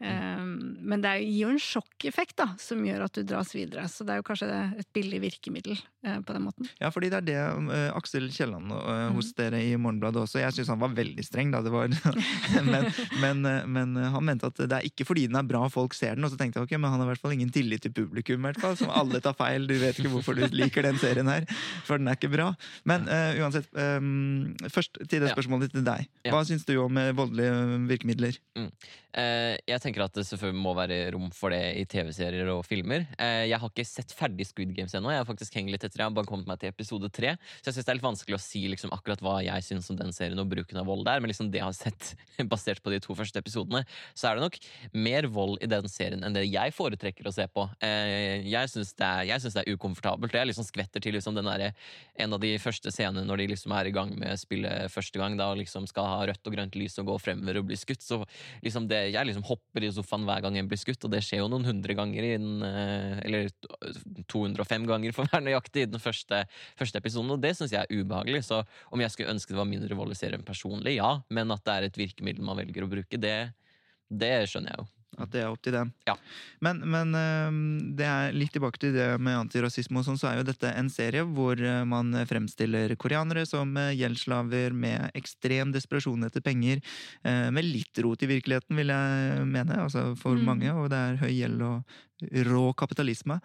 Um, men det gir jo en sjokkeffekt da, som gjør at du dras videre. Så det er jo kanskje et billig virkemiddel eh, på den måten.
Ja, fordi det er det øh, Aksel Kielland hos
Mm.
hos dere i Morgenbladet også. Jeg syns han var veldig streng, da. Det var, [LAUGHS] [LAUGHS] men, men, men han mente at det er ikke fordi den er bra folk ser den. Og så tenkte jeg ok, men han har i hvert fall ingen tillit til publikum, i hvert fall. Som alle tar feil. Du vet ikke hvorfor du liker den serien her, for den er ikke bra. Men uh, uansett, um, først til det
Ja.
spørsmålet til deg.
Ja.
Hva syns du om voldelige virkemidler?
Eh, jeg tenker at det selvfølgelig må være rom for det i TV-serier og filmer. Eh, jeg har ikke sett ferdig Squid Games ennå. Jeg har faktisk hengt litt etter, jeg har bare kommet meg til episode tre. Så jeg syns det er litt vanskelig å si liksom, akkurat hva jeg syns om den serien og bruken av vold der. Men liksom det jeg har sett [LAUGHS] basert på de to første episodene, så er det nok mer vold i den serien enn det jeg foretrekker å se på. Eh, jeg syns det, det er ukomfortabelt. Jeg liksom skvetter til liksom den der, en av de første scenene når de liksom er i gang med spillet første gang, da og liksom skal ha rødt og grønt lys og gå fremover og bli skutt. Så liksom det, jeg liksom hopper i sofaen hver gang en blir skutt, og det skjer jo noen hundre ganger den eh, Eller 205 ganger for å være nøyaktig i den første, første episoden, og det syns jeg er ubehagelig. Så om jeg skulle ønske det var mindre vold i serien personlig, ja, men at det er et virkemiddel man velger å bruke, det, det skjønner jeg jo.
At det er opp til dem.
Ja.
Men, men det er litt tilbake til det med antirasisme og sånn, så er jo dette en serie hvor øh, man fremstiller koreanere som øh, gjeldsslaver med ekstrem desperasjon etter penger. øh, Med litt rot i virkeligheten, vil jeg mene, altså for
Mm.
mange. Og det er høy gjeld og rå kapitalisme.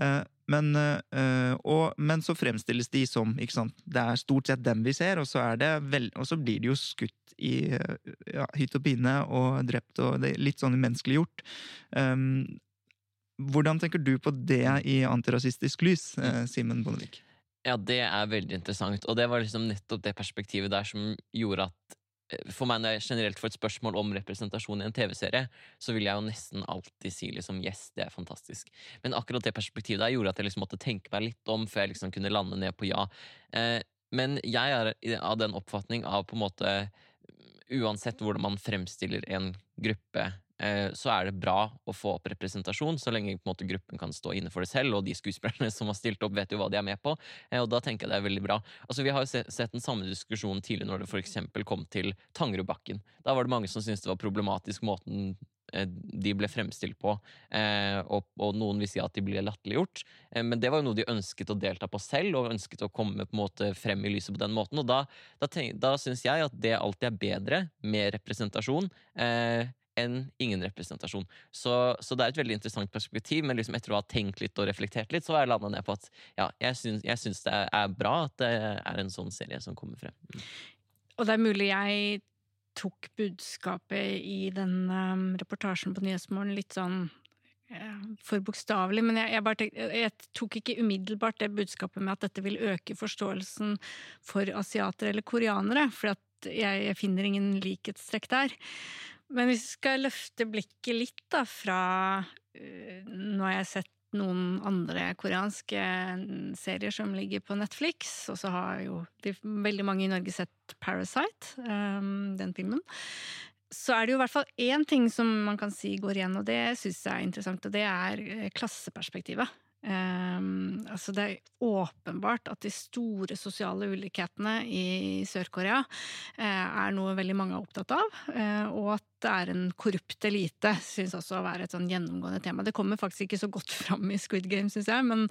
Eh, Men, øh, og, men så fremstilles de som ikke sant? Det er stort sett dem vi ser, og så, vel, og så blir de jo skutt i øh, ja, hytt og pine og drept, og det er litt sånn umenneskeliggjort. Um, hvordan tenker du på det i antirasistisk lys, eh, Simen Bondevik?
Ja, det er veldig interessant, og det var liksom nettopp det perspektivet der som gjorde at eh, for meg når jeg generelt får et spørsmål om representasjon i en TV-serie, så vil jeg jo nesten alltid si liksom yes, det er fantastisk. Men akkurat det perspektivet der gjorde at jeg liksom måtte tenke meg litt om før jeg liksom kunne lande ned på ja. Eh, men jeg er av den oppfatning av på en måte Uansett hvordan man fremstiller en gruppe, så er det bra å få opp representasjon, så lenge måte, gruppen kan stå inne for det selv, og de skuespillerne [LAUGHS] som har stilt opp, vet jo hva de er med på. Eh, og da tenker jeg det er veldig bra. Altså, vi har jo sett den samme diskusjonen tidligere når det eksempel kom til Tangerudbakken. Da var det mange som syntes det var problematisk måten eh, de ble fremstilt på, eh, og, noen vil si at de ble latterliggjort. Eh, men det var jo noe de ønsket å delta på selv, og ønsket å komme på en måte frem i lyset på den måten. Og da, da, da syns jeg at det alltid er bedre med representasjon. Enn ingen representasjon. Så, så det er et veldig interessant perspektiv, men liksom etter å ha tenkt litt og reflektert litt, så har jeg landa ned på at ja, jeg syns, jeg syns det er bra at det er en sånn serie som kommer frem.
Og det er mulig jeg tok budskapet i den um, reportasjen på Nyhetsmorgen litt sånn eh, for bokstavelig, men jeg, jeg, tenk, jeg tok ikke umiddelbart det budskapet med at dette vil øke forståelsen for asiatere eller koreanere, for jeg, jeg finner ingen likhetstrekk der. Men hvis vi skal løfte blikket litt da fra eh, Nå har jeg sett noen andre koreanske serier som ligger på Netflix, og så har jo de, veldig mange i Norge sett Parasite, um, den filmen. Så er det jo i hvert fall én ting som man kan si går igjen, og det syns jeg er interessant, og det er eh, klasseperspektivet. Um, altså det er åpenbart at de store sosiale ulikhetene i Sør-Korea uh, er noe veldig mange er opptatt av, uh, og at det er en korrupt elite, synes også å være et sånn gjennomgående tema. Det kommer faktisk ikke så godt fram i Squid Game, syns jeg, men,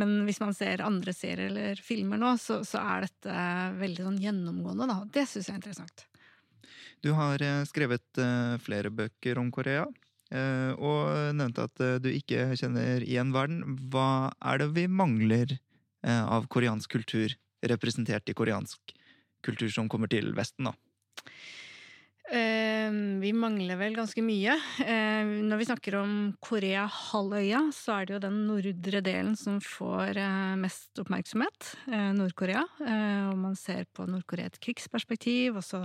men, hvis man ser andre serier eller filmer nå, så, så er dette veldig sånn gjennomgående, da. Det syns jeg er interessant.
Du har skrevet flere bøker om Korea. Eh, og nevnte at eh, du ikke kjenner igjen verden. Hva er det vi mangler eh, av koreansk kultur, representert i koreansk kultur, som kommer til Vesten, da?
Ehm, vi mangler vel ganske mye. Ehm, når vi snakker om Korea-halvøya, så er det jo den nordre delen som får eh, mest oppmerksomhet. Eh, Nord-Korea. Eh, og man ser på Nord-Korea et krigsperspektiv, og så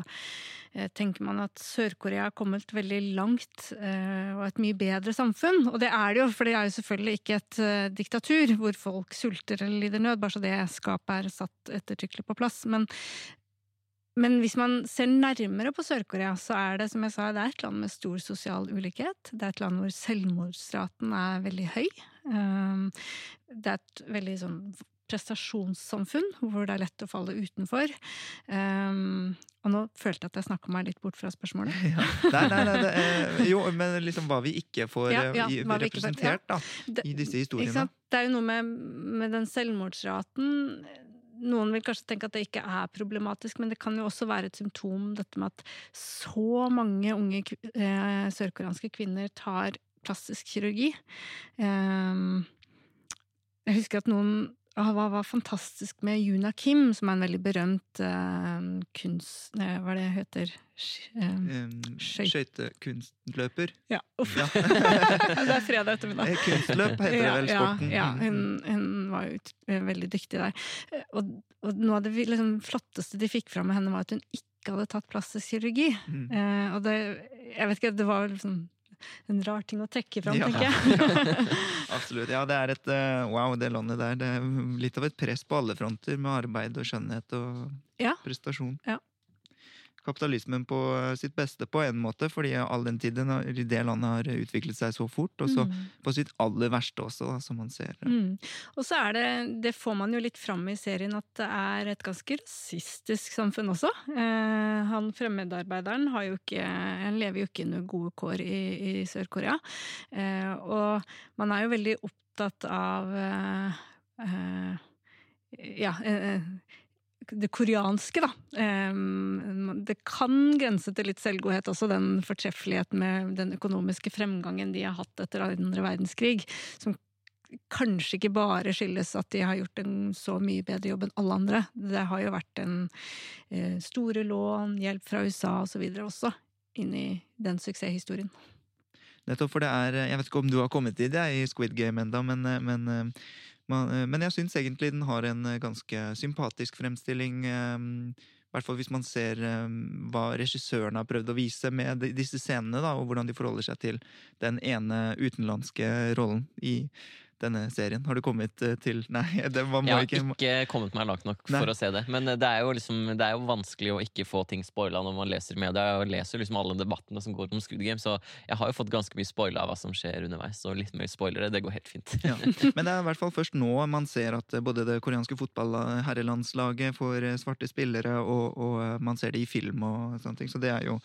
tenker man at Sør-Korea har kommet veldig langt og et mye bedre samfunn. Og det er det jo, for det er jo selvfølgelig ikke et diktatur hvor folk sulter eller lider nød, bare så det skapet er satt ettertrykkelig på plass. Men men hvis man ser nærmere på Sør-Korea, så er det som jeg sa, det er et land med stor sosial ulikhet. Det er et land hvor selvmordsraten er veldig høy. Ehm, det er et veldig sånn prestasjonssamfunn hvor det er lett å falle utenfor. Um, og nå følte jeg at jeg snakka meg litt bort fra spørsmålet. [LAUGHS]
Ja. Nei, nei, nei det, eh, jo, men liksom hva vi ikke får ja, ja, eh, representert ikke får, da, i disse historiene.
Det er jo noe med, med den selvmordsraten noen vil kanskje tenke at det ikke er problematisk, men det kan jo også være et symptom, dette med at så mange unge eh, sørkoreanske kvinner tar plastisk kirurgi. Eh, jeg husker at noen hva var fantastisk med Juna Kim, som er en veldig berømt uh, kunst... Hva er det heter?
Um, Skøytekunstløper?
Ja. Uff. [LAUGHS] Ja. det er fredag ettermiddag.
Eh, kunstløp heter det vel, sporten.
Ja, ja. Hun, hun, var jo eh, veldig dyktig der. Og, og noe av det liksom, flotteste de fikk fram med henne, var at hun ikke hadde tatt plastisk kirurgi. Mm. Uh, og det, jeg vet ikke, det var liksom en rar ting å trekke fram, ja. tenker jeg. [LAUGHS] [LAUGHS]
Absolutt. Ja, det er et uh, Wow, det landet der. Det er litt av et press på alle fronter, med arbeid og skjønnhet og prestasjon. Ja kapitalismen på eh, sitt beste på en måte, fordi all den tiden det landet har utviklet seg så fort, og så mm. på sitt aller verste også, da, som man ser.
Mm. Og så er det, det får man jo litt fram i serien, at det er et ganske rasistisk samfunn også. Eh, han fremmedarbeideren har jo ikke, han lever jo ikke under gode kår i, i Sør-Korea, eh, og man er jo veldig opptatt av eh, eh ja, eh, det koreanske, da. Det kan grense til litt selvgodhet også, den fortreffeligheten med den økonomiske fremgangen de har hatt etter andre verdenskrig, som kanskje ikke bare skyldes at de har gjort en så mye bedre jobb enn alle andre. Det har jo vært en eh, store lån, hjelp fra USA osv. også, inn i den suksesshistorien.
Nettopp, for det er Jeg vet ikke om du har kommet i det i Squid Game enda, men, eh, men Eh, men jeg syns egentlig den har en eh, ganske sympatisk fremstilling. Eh, I hvert fall hvis man ser hva regissøren har prøvd å vise med disse scenene, da, og hvordan de forholder seg til den ene utenlandske rollen i denne serien? Har du kommet eh, til [LAUGHS] Nei, det
var Jeg har ikke, ikke kommet meg langt nok Nei. for å se det. Men eh, det er, liksom, det er jo vanskelig å ikke få ting spoila når man leser media. Jeg leser liksom alle debattene som går om Squid Game, så jeg har jo fått ganske mye spoila av hva som skjer underveis. Så litt mer spoilere, det går helt fint.
ja. [LAUGHS] Men det er i hvert fall først nå man ser at eh, både det koreanske fotballherrelandslaget får svarte spillere, og, og man ser det i film og sånne ting. Så det er jo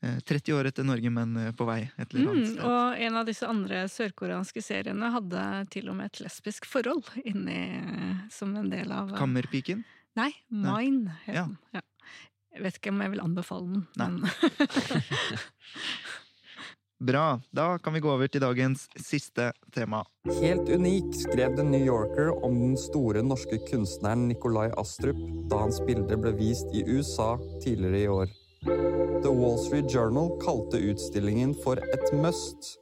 30 år etter Norge, men eh, på vei et eller annet
sted. Mm, og en av disse andre sørkoreanske seriene hadde til og med et lesbisk forhold inni som en del av
eh, Kammerpiken?
Nei, Mine het den. Ja. Jeg vet ikke om jeg vil anbefale den, men [LAUGHS] [LAUGHS]
Bra. Da kan vi gå over til dagens siste tema.
Helt unik skrev The New Yorker om den store norske kunstneren Nikolai Astrup da hans bilde ble vist i USA tidligere i år. The Wall Street Journal kalte utstillingen for et must.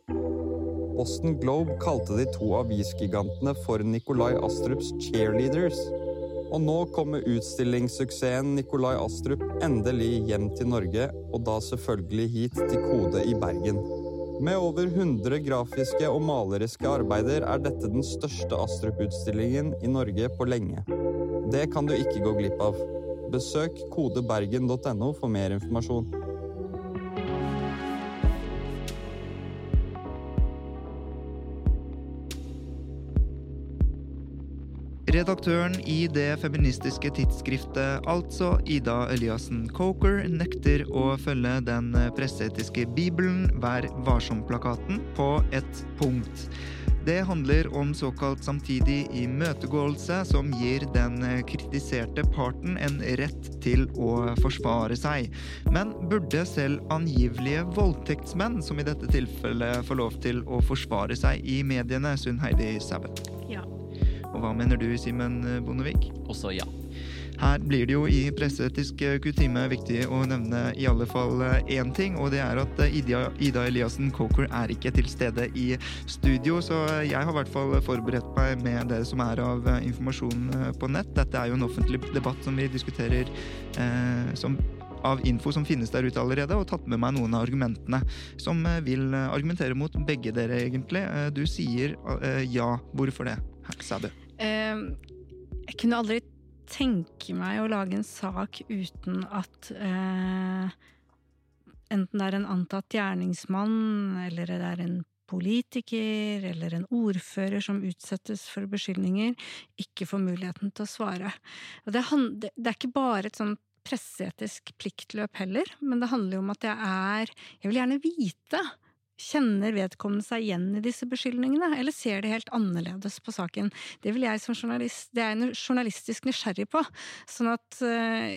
Boston Globe kalte de to avisgigantene for Nikolai Astrups cheerleaders. Og nå kommer utstillingssuksessen Nikolai Astrup endelig hjem til Norge, og da selvfølgelig hit til Kode i Bergen. Med over 100 grafiske og maleriske arbeider er dette den største Astrup-utstillingen i Norge på lenge. Det kan du ikke gå glipp av. Besøk kodebergen.no for mer informasjon.
Redaktøren i det feministiske tidsskriftet Altså, Ida Eliassen Coker, nekter å følge den presseetiske bibelen Vær varsom-plakaten på ett punkt. Det handler om såkalt samtidig imøtegåelse, som gir den kritiserte parten en rett til å forsvare seg. Men burde selv angivelige voldtektsmenn, som i dette tilfellet, få lov til å forsvare seg i mediene, Sunn Heidi Sæbø?
Ja.
Og hva mener du, Simen Bondevik?
Også ja.
Her blir det jo i presseetisk kutime viktig å nevne i alle fall én ting, og det er at Ida, Ida Eliassen Coker er ikke til stede i studio, så jeg har i hvert fall forberedt meg med det som er av informasjon på nett. Dette er jo en offentlig debatt som vi diskuterer eh, som av info som finnes der ute allerede, og tatt med meg noen av argumentene som vil argumentere mot begge dere, egentlig. Du sier eh, ja. Hvorfor det, Sæbø?
Eh, jeg kunne aldri tenke meg å lage en sak uten at eh, enten det er en antatt gjerningsmann, eller det er en politiker eller en ordfører som utsettes for beskyldninger, ikke får muligheten til å svare. Det, det, er ikke bare et sånn presseetisk pliktløp heller, men det handler jo om at jeg er Jeg vil gjerne vite Kjenner vedkommende seg igjen i disse beskyldningene, eller ser de helt annerledes på saken? Det vil jeg som journalist, det er jeg journalistisk nysgjerrig på. Sånn at uh,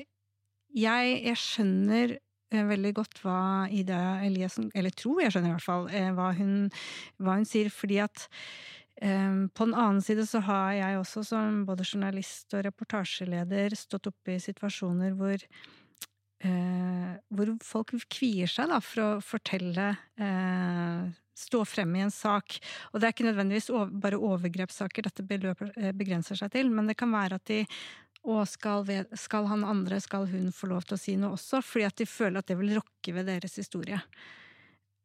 jeg, jeg, skjønner uh, veldig godt hva Ida Eliassen Eller tror jeg skjønner i hvert fall uh, hva, hun, hva, hun, sier, fordi at på den annen side så har jeg også som både journalist og reportasjeleder stått oppe i situasjoner hvor eh, hvor folk kvier seg da, for å fortelle eh, Stå frem i en sak. Og det er ikke nødvendigvis over, bare overgrepssaker dette beløper, eh, begrenser seg til, men det kan være at de og skal, skal, han andre, skal hun få lov til å si noe også, fordi at de føler at det vil rokke ved deres historie.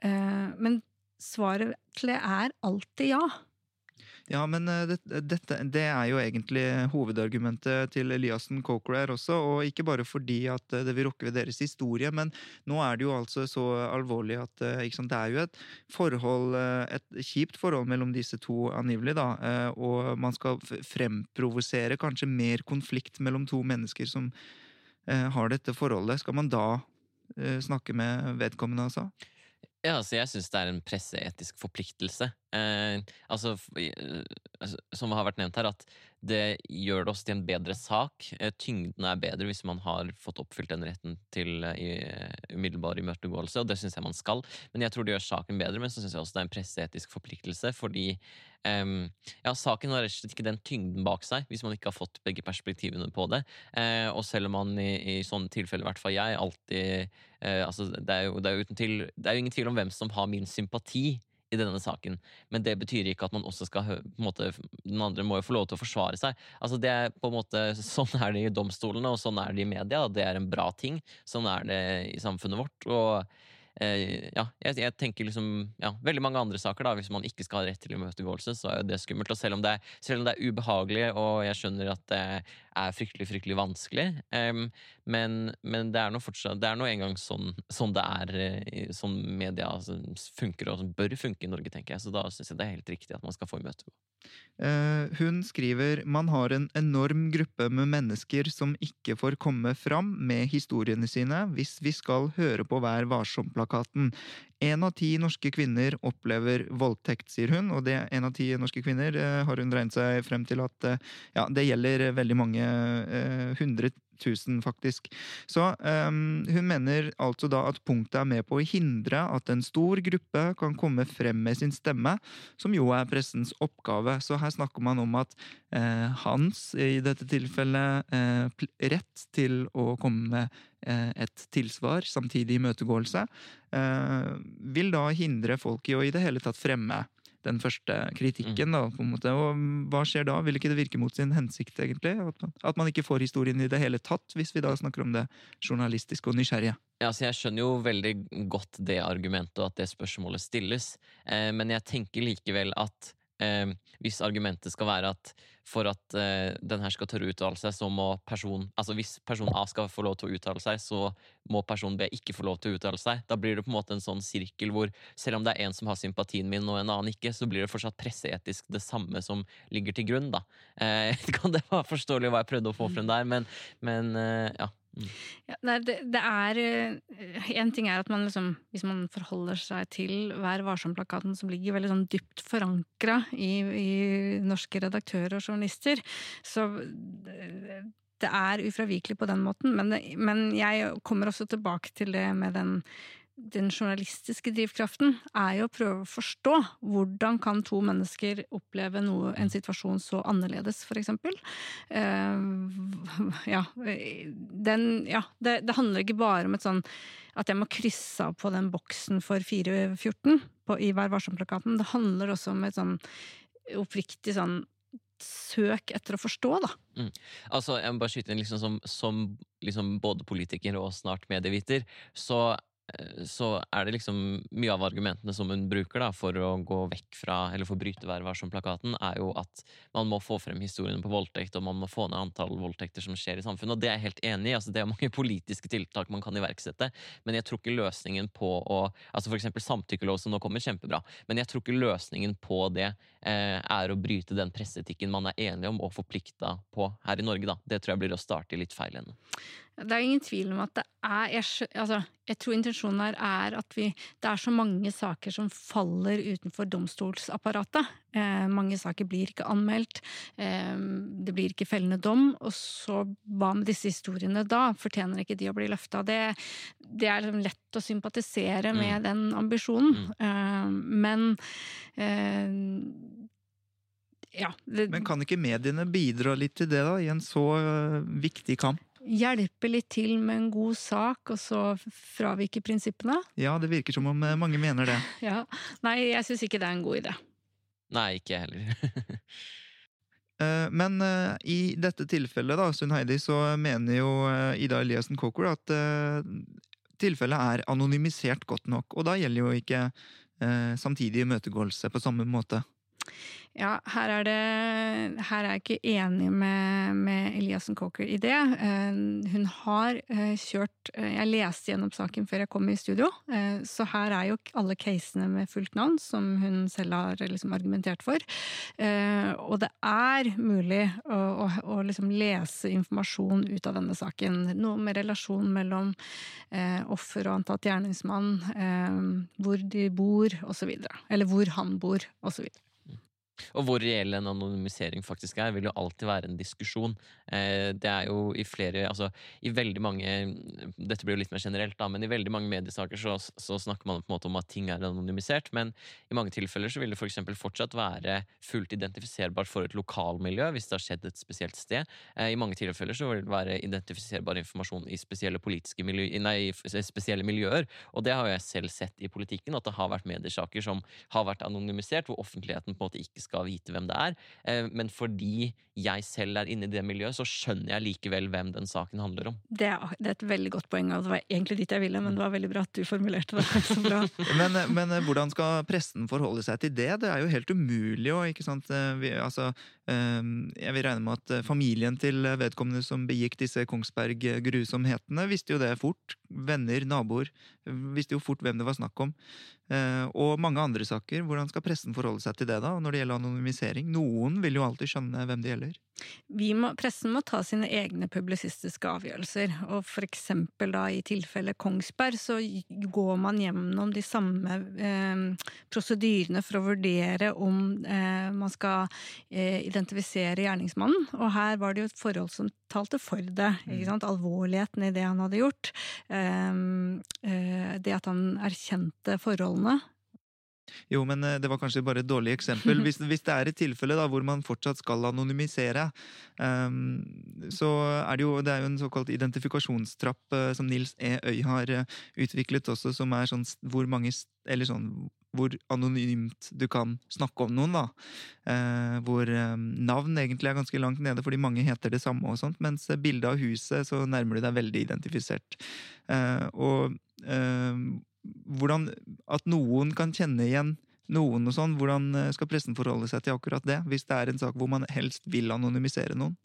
Eh, men svaret til det er alltid ja.
Ja, men eh, det, dette, det er jo egentlig hovedargumentet til Eliassen Cochrane her også. Og ikke bare fordi at eh, det vil rokke ved deres historie, men nå er det jo altså så alvorlig at eh, sant, det er jo et forhold, et kjipt forhold mellom disse to angivelig, da. Og man skal fremprovosere kanskje mer konflikt mellom to mennesker som har dette forholdet. Skal man da snakke med vedkommende, altså?
Ja, altså jeg syns det er en presseetisk forpliktelse. Eh, altså, altså, som har vært nevnt her, at det gjør det også til en bedre sak. Eh, tyngden er bedre hvis man har fått oppfylt den retten til uh, umiddelbar imøtegåelse, og det syns jeg man skal. Men jeg tror det gjør saken bedre, men så syns jeg også det er en presseetisk forpliktelse, fordi um, ja, saken har rett og slett ikke den tyngden bak seg hvis man ikke har fått begge perspektivene på det. Uh, og selv om man i, i sånne tilfeller, i hvert fall jeg, alltid uh, altså, det, er jo, det, er til, det er jo ingen tvil om hvem som har min sympati i denne saken. Men det betyr ikke at man også skal på en måte, Den andre må jo få lov til å forsvare seg. Altså det er på en måte, Sånn er det i domstolene, og sånn er det i media. Det er en bra ting. Sånn er det i samfunnet vårt. og ja, jeg, jeg, tenker liksom ja, Veldig mange andre saker, da, hvis man ikke skal ha rett til imøtegåelse, så er det skummelt. Og selv om det, er, selv om det er ubehagelig, og jeg skjønner at det er fryktelig fryktelig vanskelig, um, men, men, det er nå fortsatt Det er nå engang sånn, sånn det er eh, sånn media altså, funker, og som bør funke i Norge, tenker jeg. Så da syns jeg det er helt riktig at man skal få imøtegå.
Uh, hun skriver man har en enorm gruppe med mennesker som ikke får komme fram med historiene sine hvis vi skal høre på Vær varsom-plakaten. Én av ti norske kvinner opplever voldtekt, sier hun, og det en av ti norske kvinner uh, har hun regnet seg frem til at uh, ja, det gjelder veldig mange hundre 000, faktisk. Så um, hun mener altså da at punktet er med på å hindre at en stor gruppe kan komme frem med sin stemme, som jo er pressens oppgave. Så her snakker man om at eh, hans, i dette tilfellet, eh, rett til å komme med eh, et tilsvar, samtidig imøtegåelse, eh, vil da hindre folk i å i det hele tatt fremme den første kritikken. Mm. da, på en måte. Og hva skjer da? Vil ikke det virke mot sin hensikt, egentlig? At man, at man, ikke får historien i det hele tatt, hvis vi da snakker om det journalistiske og nysgjerrige?
Ja, så Jeg skjønner jo veldig godt det argumentet og at det spørsmålet stilles, eh, men jeg tenker likevel at eh, hvis argumentet skal være at for at eh, den her skal tørre å uttale seg, så må person Altså hvis person A skal få lov til å uttale seg, så må person B ikke få lov til å uttale seg. Da blir det på en måte en sånn sirkel hvor selv om det er en som har sympatien min og en annen ikke, så blir det fortsatt presseetisk det samme som ligger til grunn, da. Eh, [LAUGHS] kan det være forståelig hva jeg prøvde å få frem der, men, men eh, ja. Mm.
Ja, det, det, er En ting er at man liksom Hvis man forholder seg til Vær varsom-plakaten, som ligger veldig sånn dypt forankra i, i, norske redaktører og journalister, så det er ufravikelig på den måten. Men, men jeg kommer også tilbake til det med den den journalistiske drivkraften er jo å prøve å forstå hvordan kan to mennesker oppleve noe, en situasjon så annerledes, eksempel. Uh, ja, den, ja det, det, handler ikke bare om et sånn at jeg må krysse av på den boksen for 414 på, i Vær varsom-plakaten. Det handler også om et sånn oppriktig sånn søk etter å forstå, da.
Mm. Altså, jeg må bare skyte inn, liksom, som, som liksom både politiker og snart medieviter, så Eh, så er det liksom mye av argumentene som hun bruker da, for å gå vekk fra, eller for å bryte Vær varsom-plakaten, er jo at man må få frem historiene på voldtekt, og man må få ned antall voldtekter som skjer i samfunnet. Og det er jeg helt enig i. altså Det er mange politiske tiltak man kan iverksette, men jeg tror ikke løsningen på å altså eksempel samtykkelov som nå kommer, kjempebra, men jeg tror ikke løsningen på det eh, er å bryte den presseetikken man er enige om og forplikta på her i Norge, da. Det tror jeg blir å starte i litt feil ende.
Det er ingen tvil om at det er Jeg, altså, jeg tror intensjonen her er at vi Det er så mange saker som faller utenfor domstolsapparatet. Eh, mange saker blir ikke anmeldt. Eh, det blir ikke fellende dom. Og så hva med disse historiene da? Fortjener ikke de å bli løfta? Det, det er liksom lett å sympatisere med mm. den ambisjonen. Mm. Eh, men eh, ja.
Det, Men kan ikke mediene bidra litt til det, da, i en så uh, viktig kamp?
Hjelpe litt til med en god sak, og så fravike prinsippene?
Ja, det virker som om eh, mange mener det. [LAUGHS]
Ja. Nei, jeg syns ikke det er en god idé.
Nei, ikke jeg heller. [LAUGHS]
Eh, men uh, i dette tilfellet, da, Sunn Heidi, så mener jo Ida Eliassen Coker at tilfellet er anonymisert godt nok. Og da gjelder jo ikke samtidig imøtegåelse på samme måte.
Ja, her er, det, her er jeg ikke enig med, med Eliassen Coker i det. Eh, hun har eh, kjørt eh, Jeg leste gjennom saken før jeg kom i studio, så her er jo alle casene med fullt navn, som hun selv har liksom argumentert for. Og det er mulig å, å, å liksom lese informasjon ut av denne saken. Noe med relasjon mellom offer og antatt gjerningsmann, hvor de bor, osv. Eller hvor han bor, osv.
Og hvor reell en anonymisering faktisk er, vil jo alltid være en diskusjon. Eh, det er jo i flere Altså i veldig mange Dette blir jo litt mer generelt, da, men i veldig mange mediesaker så, så snakker man på en måte om at ting er anonymisert, men i mange tilfeller så vil det f.eks. For fortsatt være fullt identifiserbart for et lokalmiljø hvis det har skjedd et spesielt sted. Eh, I mange tilfeller så vil det være identifiserbar informasjon i spesielle, politiske miljø, nei, spesielle miljøer, og det har jeg selv sett i politikken, at det har vært mediesaker som har vært anonymisert, hvor offentligheten på en måte ikke skal vite hvem det er. Eh, men fordi jeg selv er inne i det miljøet, så skjønner jeg likevel hvem den saken handler om.
Det er, det er et veldig godt poeng, og det var egentlig dit jeg ville, men det var veldig bra at du formulerte det så bra. [LAUGHS]
men, men, hvordan skal pressen forholde seg til det? Det er jo helt umulig å ikke sant? Eh, vi, altså, Ehm, jeg vil regne med at eh, familien til vedkommende som begikk disse Kongsberg-grusomhetene, visste jo det fort. Venner, naboer. Visste jo fort hvem det var snakk om. Eh, og mange andre saker. Hvordan skal pressen forholde seg til det, da? Når det gjelder anonymisering? Noen vil jo alltid skjønne hvem det gjelder.
Må, pressen må ta sine egne publisistiske avgjørelser, og for eksempel da i tilfellet Kongsberg så går man gjennom de samme eh, prosedyrene for å vurdere om eh, man skal eh, identifisere gjerningsmannen, og her var det jo et forhold som talte for det. Mm. Alvorligheten i det han hadde gjort. Ehm, eh, det at han erkjente forholdene.
Jo, men eh, det var kanskje bare et dårlig eksempel. [LAUGHS] Hvis, hvis det er et tilfelle da, hvor man fortsatt skal anonymisere, um, så er det jo det er jo en såkalt identifikasjonstrapp uh, som Nils E. Øy har uh, utviklet også, som er sånn hvor mange Eller sånn hvor anonymt du kan snakke om noen, da. Eh, hvor eh, navn egentlig er ganske langt nede, fordi mange heter det samme, og sånt, mens bildet av huset så nærmer du deg veldig identifisert. Eh, og eh, hvordan At noen kan kjenne igjen noen og sånn. Hvordan eh, skal pressen forholde seg til akkurat det, hvis det er en sak hvor man helst vil anonymisere noen?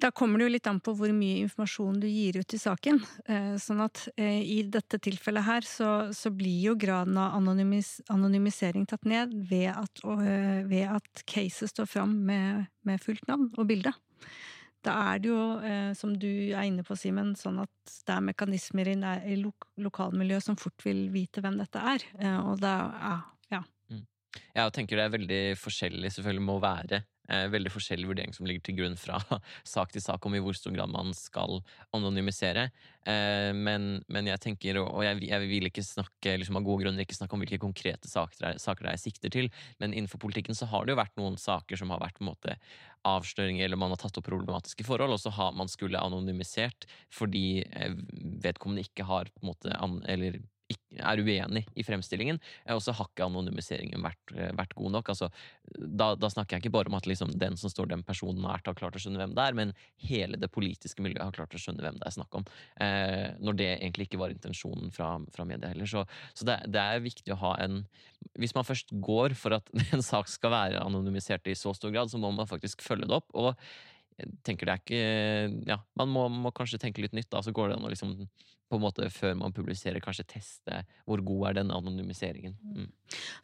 Da kommer det jo litt an på hvor mye informasjon du gir ut i saken. Eh, sånn at eh, i dette tilfellet her så, så blir jo graden av anonymis, anonymisering tatt ned ved at, ved at caset står fram med, med fullt navn og bilde. Da er det jo, eh, som du er inne på, Simen, sånn at det er mekanismer i, i lo lokalmiljøet som fort vil vite hvem dette er. Eh, og da, ja. ja.
Mm. Jeg tenker det er veldig forskjellig, selvfølgelig må være veldig forskjellig vurdering som ligger til grunn fra [LAUGHS] sak til sak om i hvor stor grad man skal anonymisere. Eh, men, men, jeg tenker, og jeg, jeg vil ikke snakke liksom av gode grunner ikke snakke om hvilke konkrete saker, saker det er jeg sikter til, men innenfor politikken så har det jo vært noen saker som har vært på en måte avsløringer, eller man har tatt opp problematiske forhold, og så har man skulle anonymisert fordi eh, vedkommende ikke har på en måte, eller er uenig i fremstillingen, og så har ikke anonymiseringen vært, eh, vært god nok. Altså, da, da, snakker jeg ikke bare om at liksom, den som står den personen nært, har klart å skjønne hvem det er, men hele det politiske miljøet har klart å skjønne hvem det er snakk om. Eh, når det egentlig ikke var intensjonen fra, fra media heller. Så, så det, det, er viktig å ha en Hvis man først går for at [LAUGHS] en sak skal være anonymisert i så stor grad, så må man faktisk følge det opp. og jeg tenker det er ikke Ja, man må, må, kanskje tenke litt nytt, da. Så går det an å liksom på en måte før man publiserer, kanskje teste hvor god er denne anonymiseringen. Mm.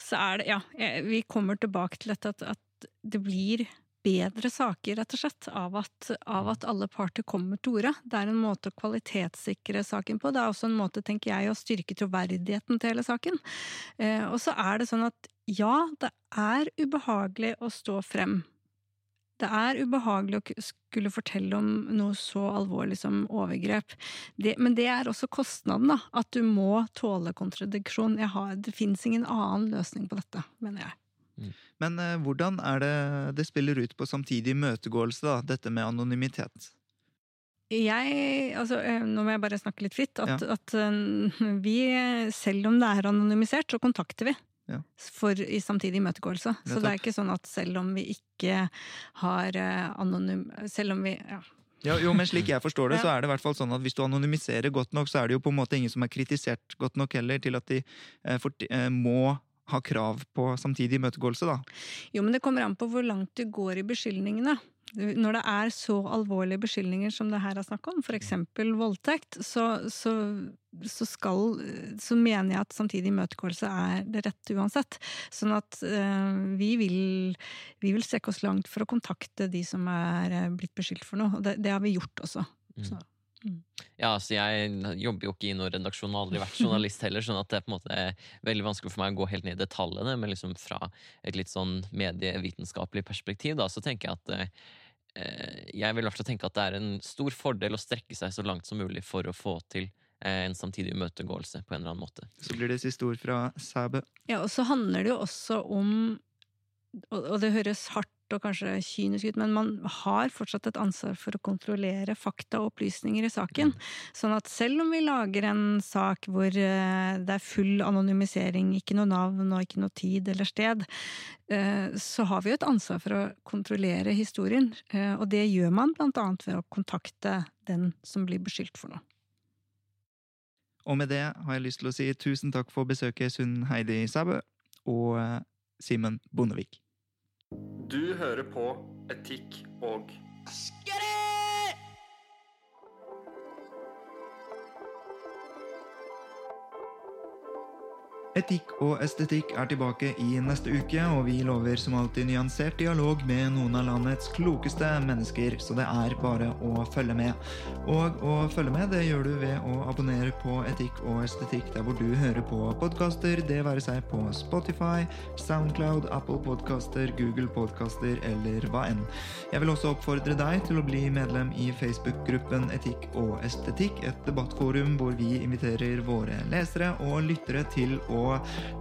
Så er det, ja, vi kommer tilbake til dette at, at det blir bedre saker, rett og slett, av at, av at alle parter kommer til orde. Det er en måte å kvalitetssikre saken på. Det er også en måte, tenker jeg, å styrke troverdigheten til hele saken. Eh, og så er det sånn at ja, det er ubehagelig å stå frem det er ubehagelig å skulle fortelle om noe så alvorlig som overgrep. Det, men det er også kostnaden, da. At du må tåle kontradiksjon. Har, det fins ingen annen løsning på dette, mener jeg.
Mm. Men eh, hvordan er det det spiller ut på samtidig imøtegåelse, da, dette med anonymitet?
Jeg, altså, eh, nå må jeg bare snakke litt fritt. At, ja. at uh, vi, selv om det er anonymisert, så kontakter vi ja. for i samtidig imøtegåelse. Så det er ikke sånn at selv om vi ikke har uh, anonym... Selv om vi ja.
ja. jo, men slik jeg forstår det, så er det i hvert fall sånn at hvis du anonymiserer godt nok, så er det jo på en måte ingen som er kritisert godt nok heller til at de eh, for, eh, må ha krav på samtidig imøtegåelse, da.
Jo, men det kommer an på hvor langt du går i beskyldningene. Når det er så alvorlige beskyldninger som det her er snakk om, f.eks. voldtekt, så, så, så, skal, så mener jeg at samtidig imøtegåelse er det rette uansett. Sånn at øh, vi, vil, vi vil strekke oss langt for å kontakte de som er eh, blitt beskyldt for noe. Og det, det har vi gjort også. Mm.
Mm. Ja, altså jeg jobber jo ikke i noen redaksjon og aldri vært [LAUGHS] journalist heller, sånn at det er på en måte veldig vanskelig for meg å gå helt ned i detaljene, men liksom fra et litt sånn medievitenskapelig perspektiv, da, så tenker jeg at eh, jeg vil i hvert fall tenke at det er en stor fordel å strekke seg så langt som mulig for å få til eh, en samtidig imøtegåelse på en eller annen måte.
Så blir det siste ord fra Sæbø.
Ja, og så handler det jo også om og det høres hardt og kanskje kynisk ut, men man har fortsatt et ansvar for å kontrollere fakta og opplysninger i saken. Sånn at selv om vi lager en sak hvor eh, det er full anonymisering, ikke noe navn og ikke noe tid eller sted, eh, så har vi jo et ansvar for å kontrollere historien. Eh, og det gjør man blant annet ved å kontakte den som blir beskyldt for noe.
Og med det har jeg lyst til å si tusen takk for besøket, Sunn Heidi Sæbø og Simen Bondevik.
Du hører på Etikk og
Etikk og estetikk er tilbake i neste uke, og vi lover som alltid nyansert dialog med noen av landets klokeste mennesker, så det er bare å følge med. Og å følge med det gjør du ved å abonnere på Etikk og estetikk der hvor du hører på podkaster, det være seg på Spotify, Soundcloud, Apple Podkaster, Google Podkaster eller hva enn. Jeg vil også oppfordre deg til å bli medlem i Facebook-gruppen Etikk og estetikk, et debattforum hvor vi inviterer våre lesere og lyttere til å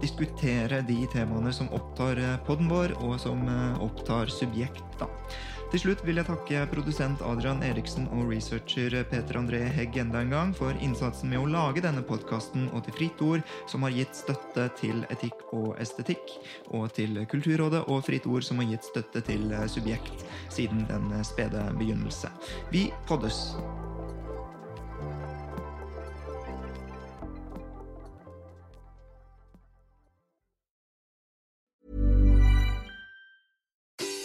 diskutere de temaene som opptar eh, podden vår, og som eh, opptar subjekt. da. Til slutt vil jeg takke produsent Adrian Eriksen og researcher Peter André Hegg enda en gang for innsatsen med å lage denne podkasten, og til Fritt Ord, som har gitt støtte til etikk og estetikk, og til Kulturrådet og Fritt Ord, som har gitt støtte til eh, Subjekt siden den spede begynnelse. Vi poddes!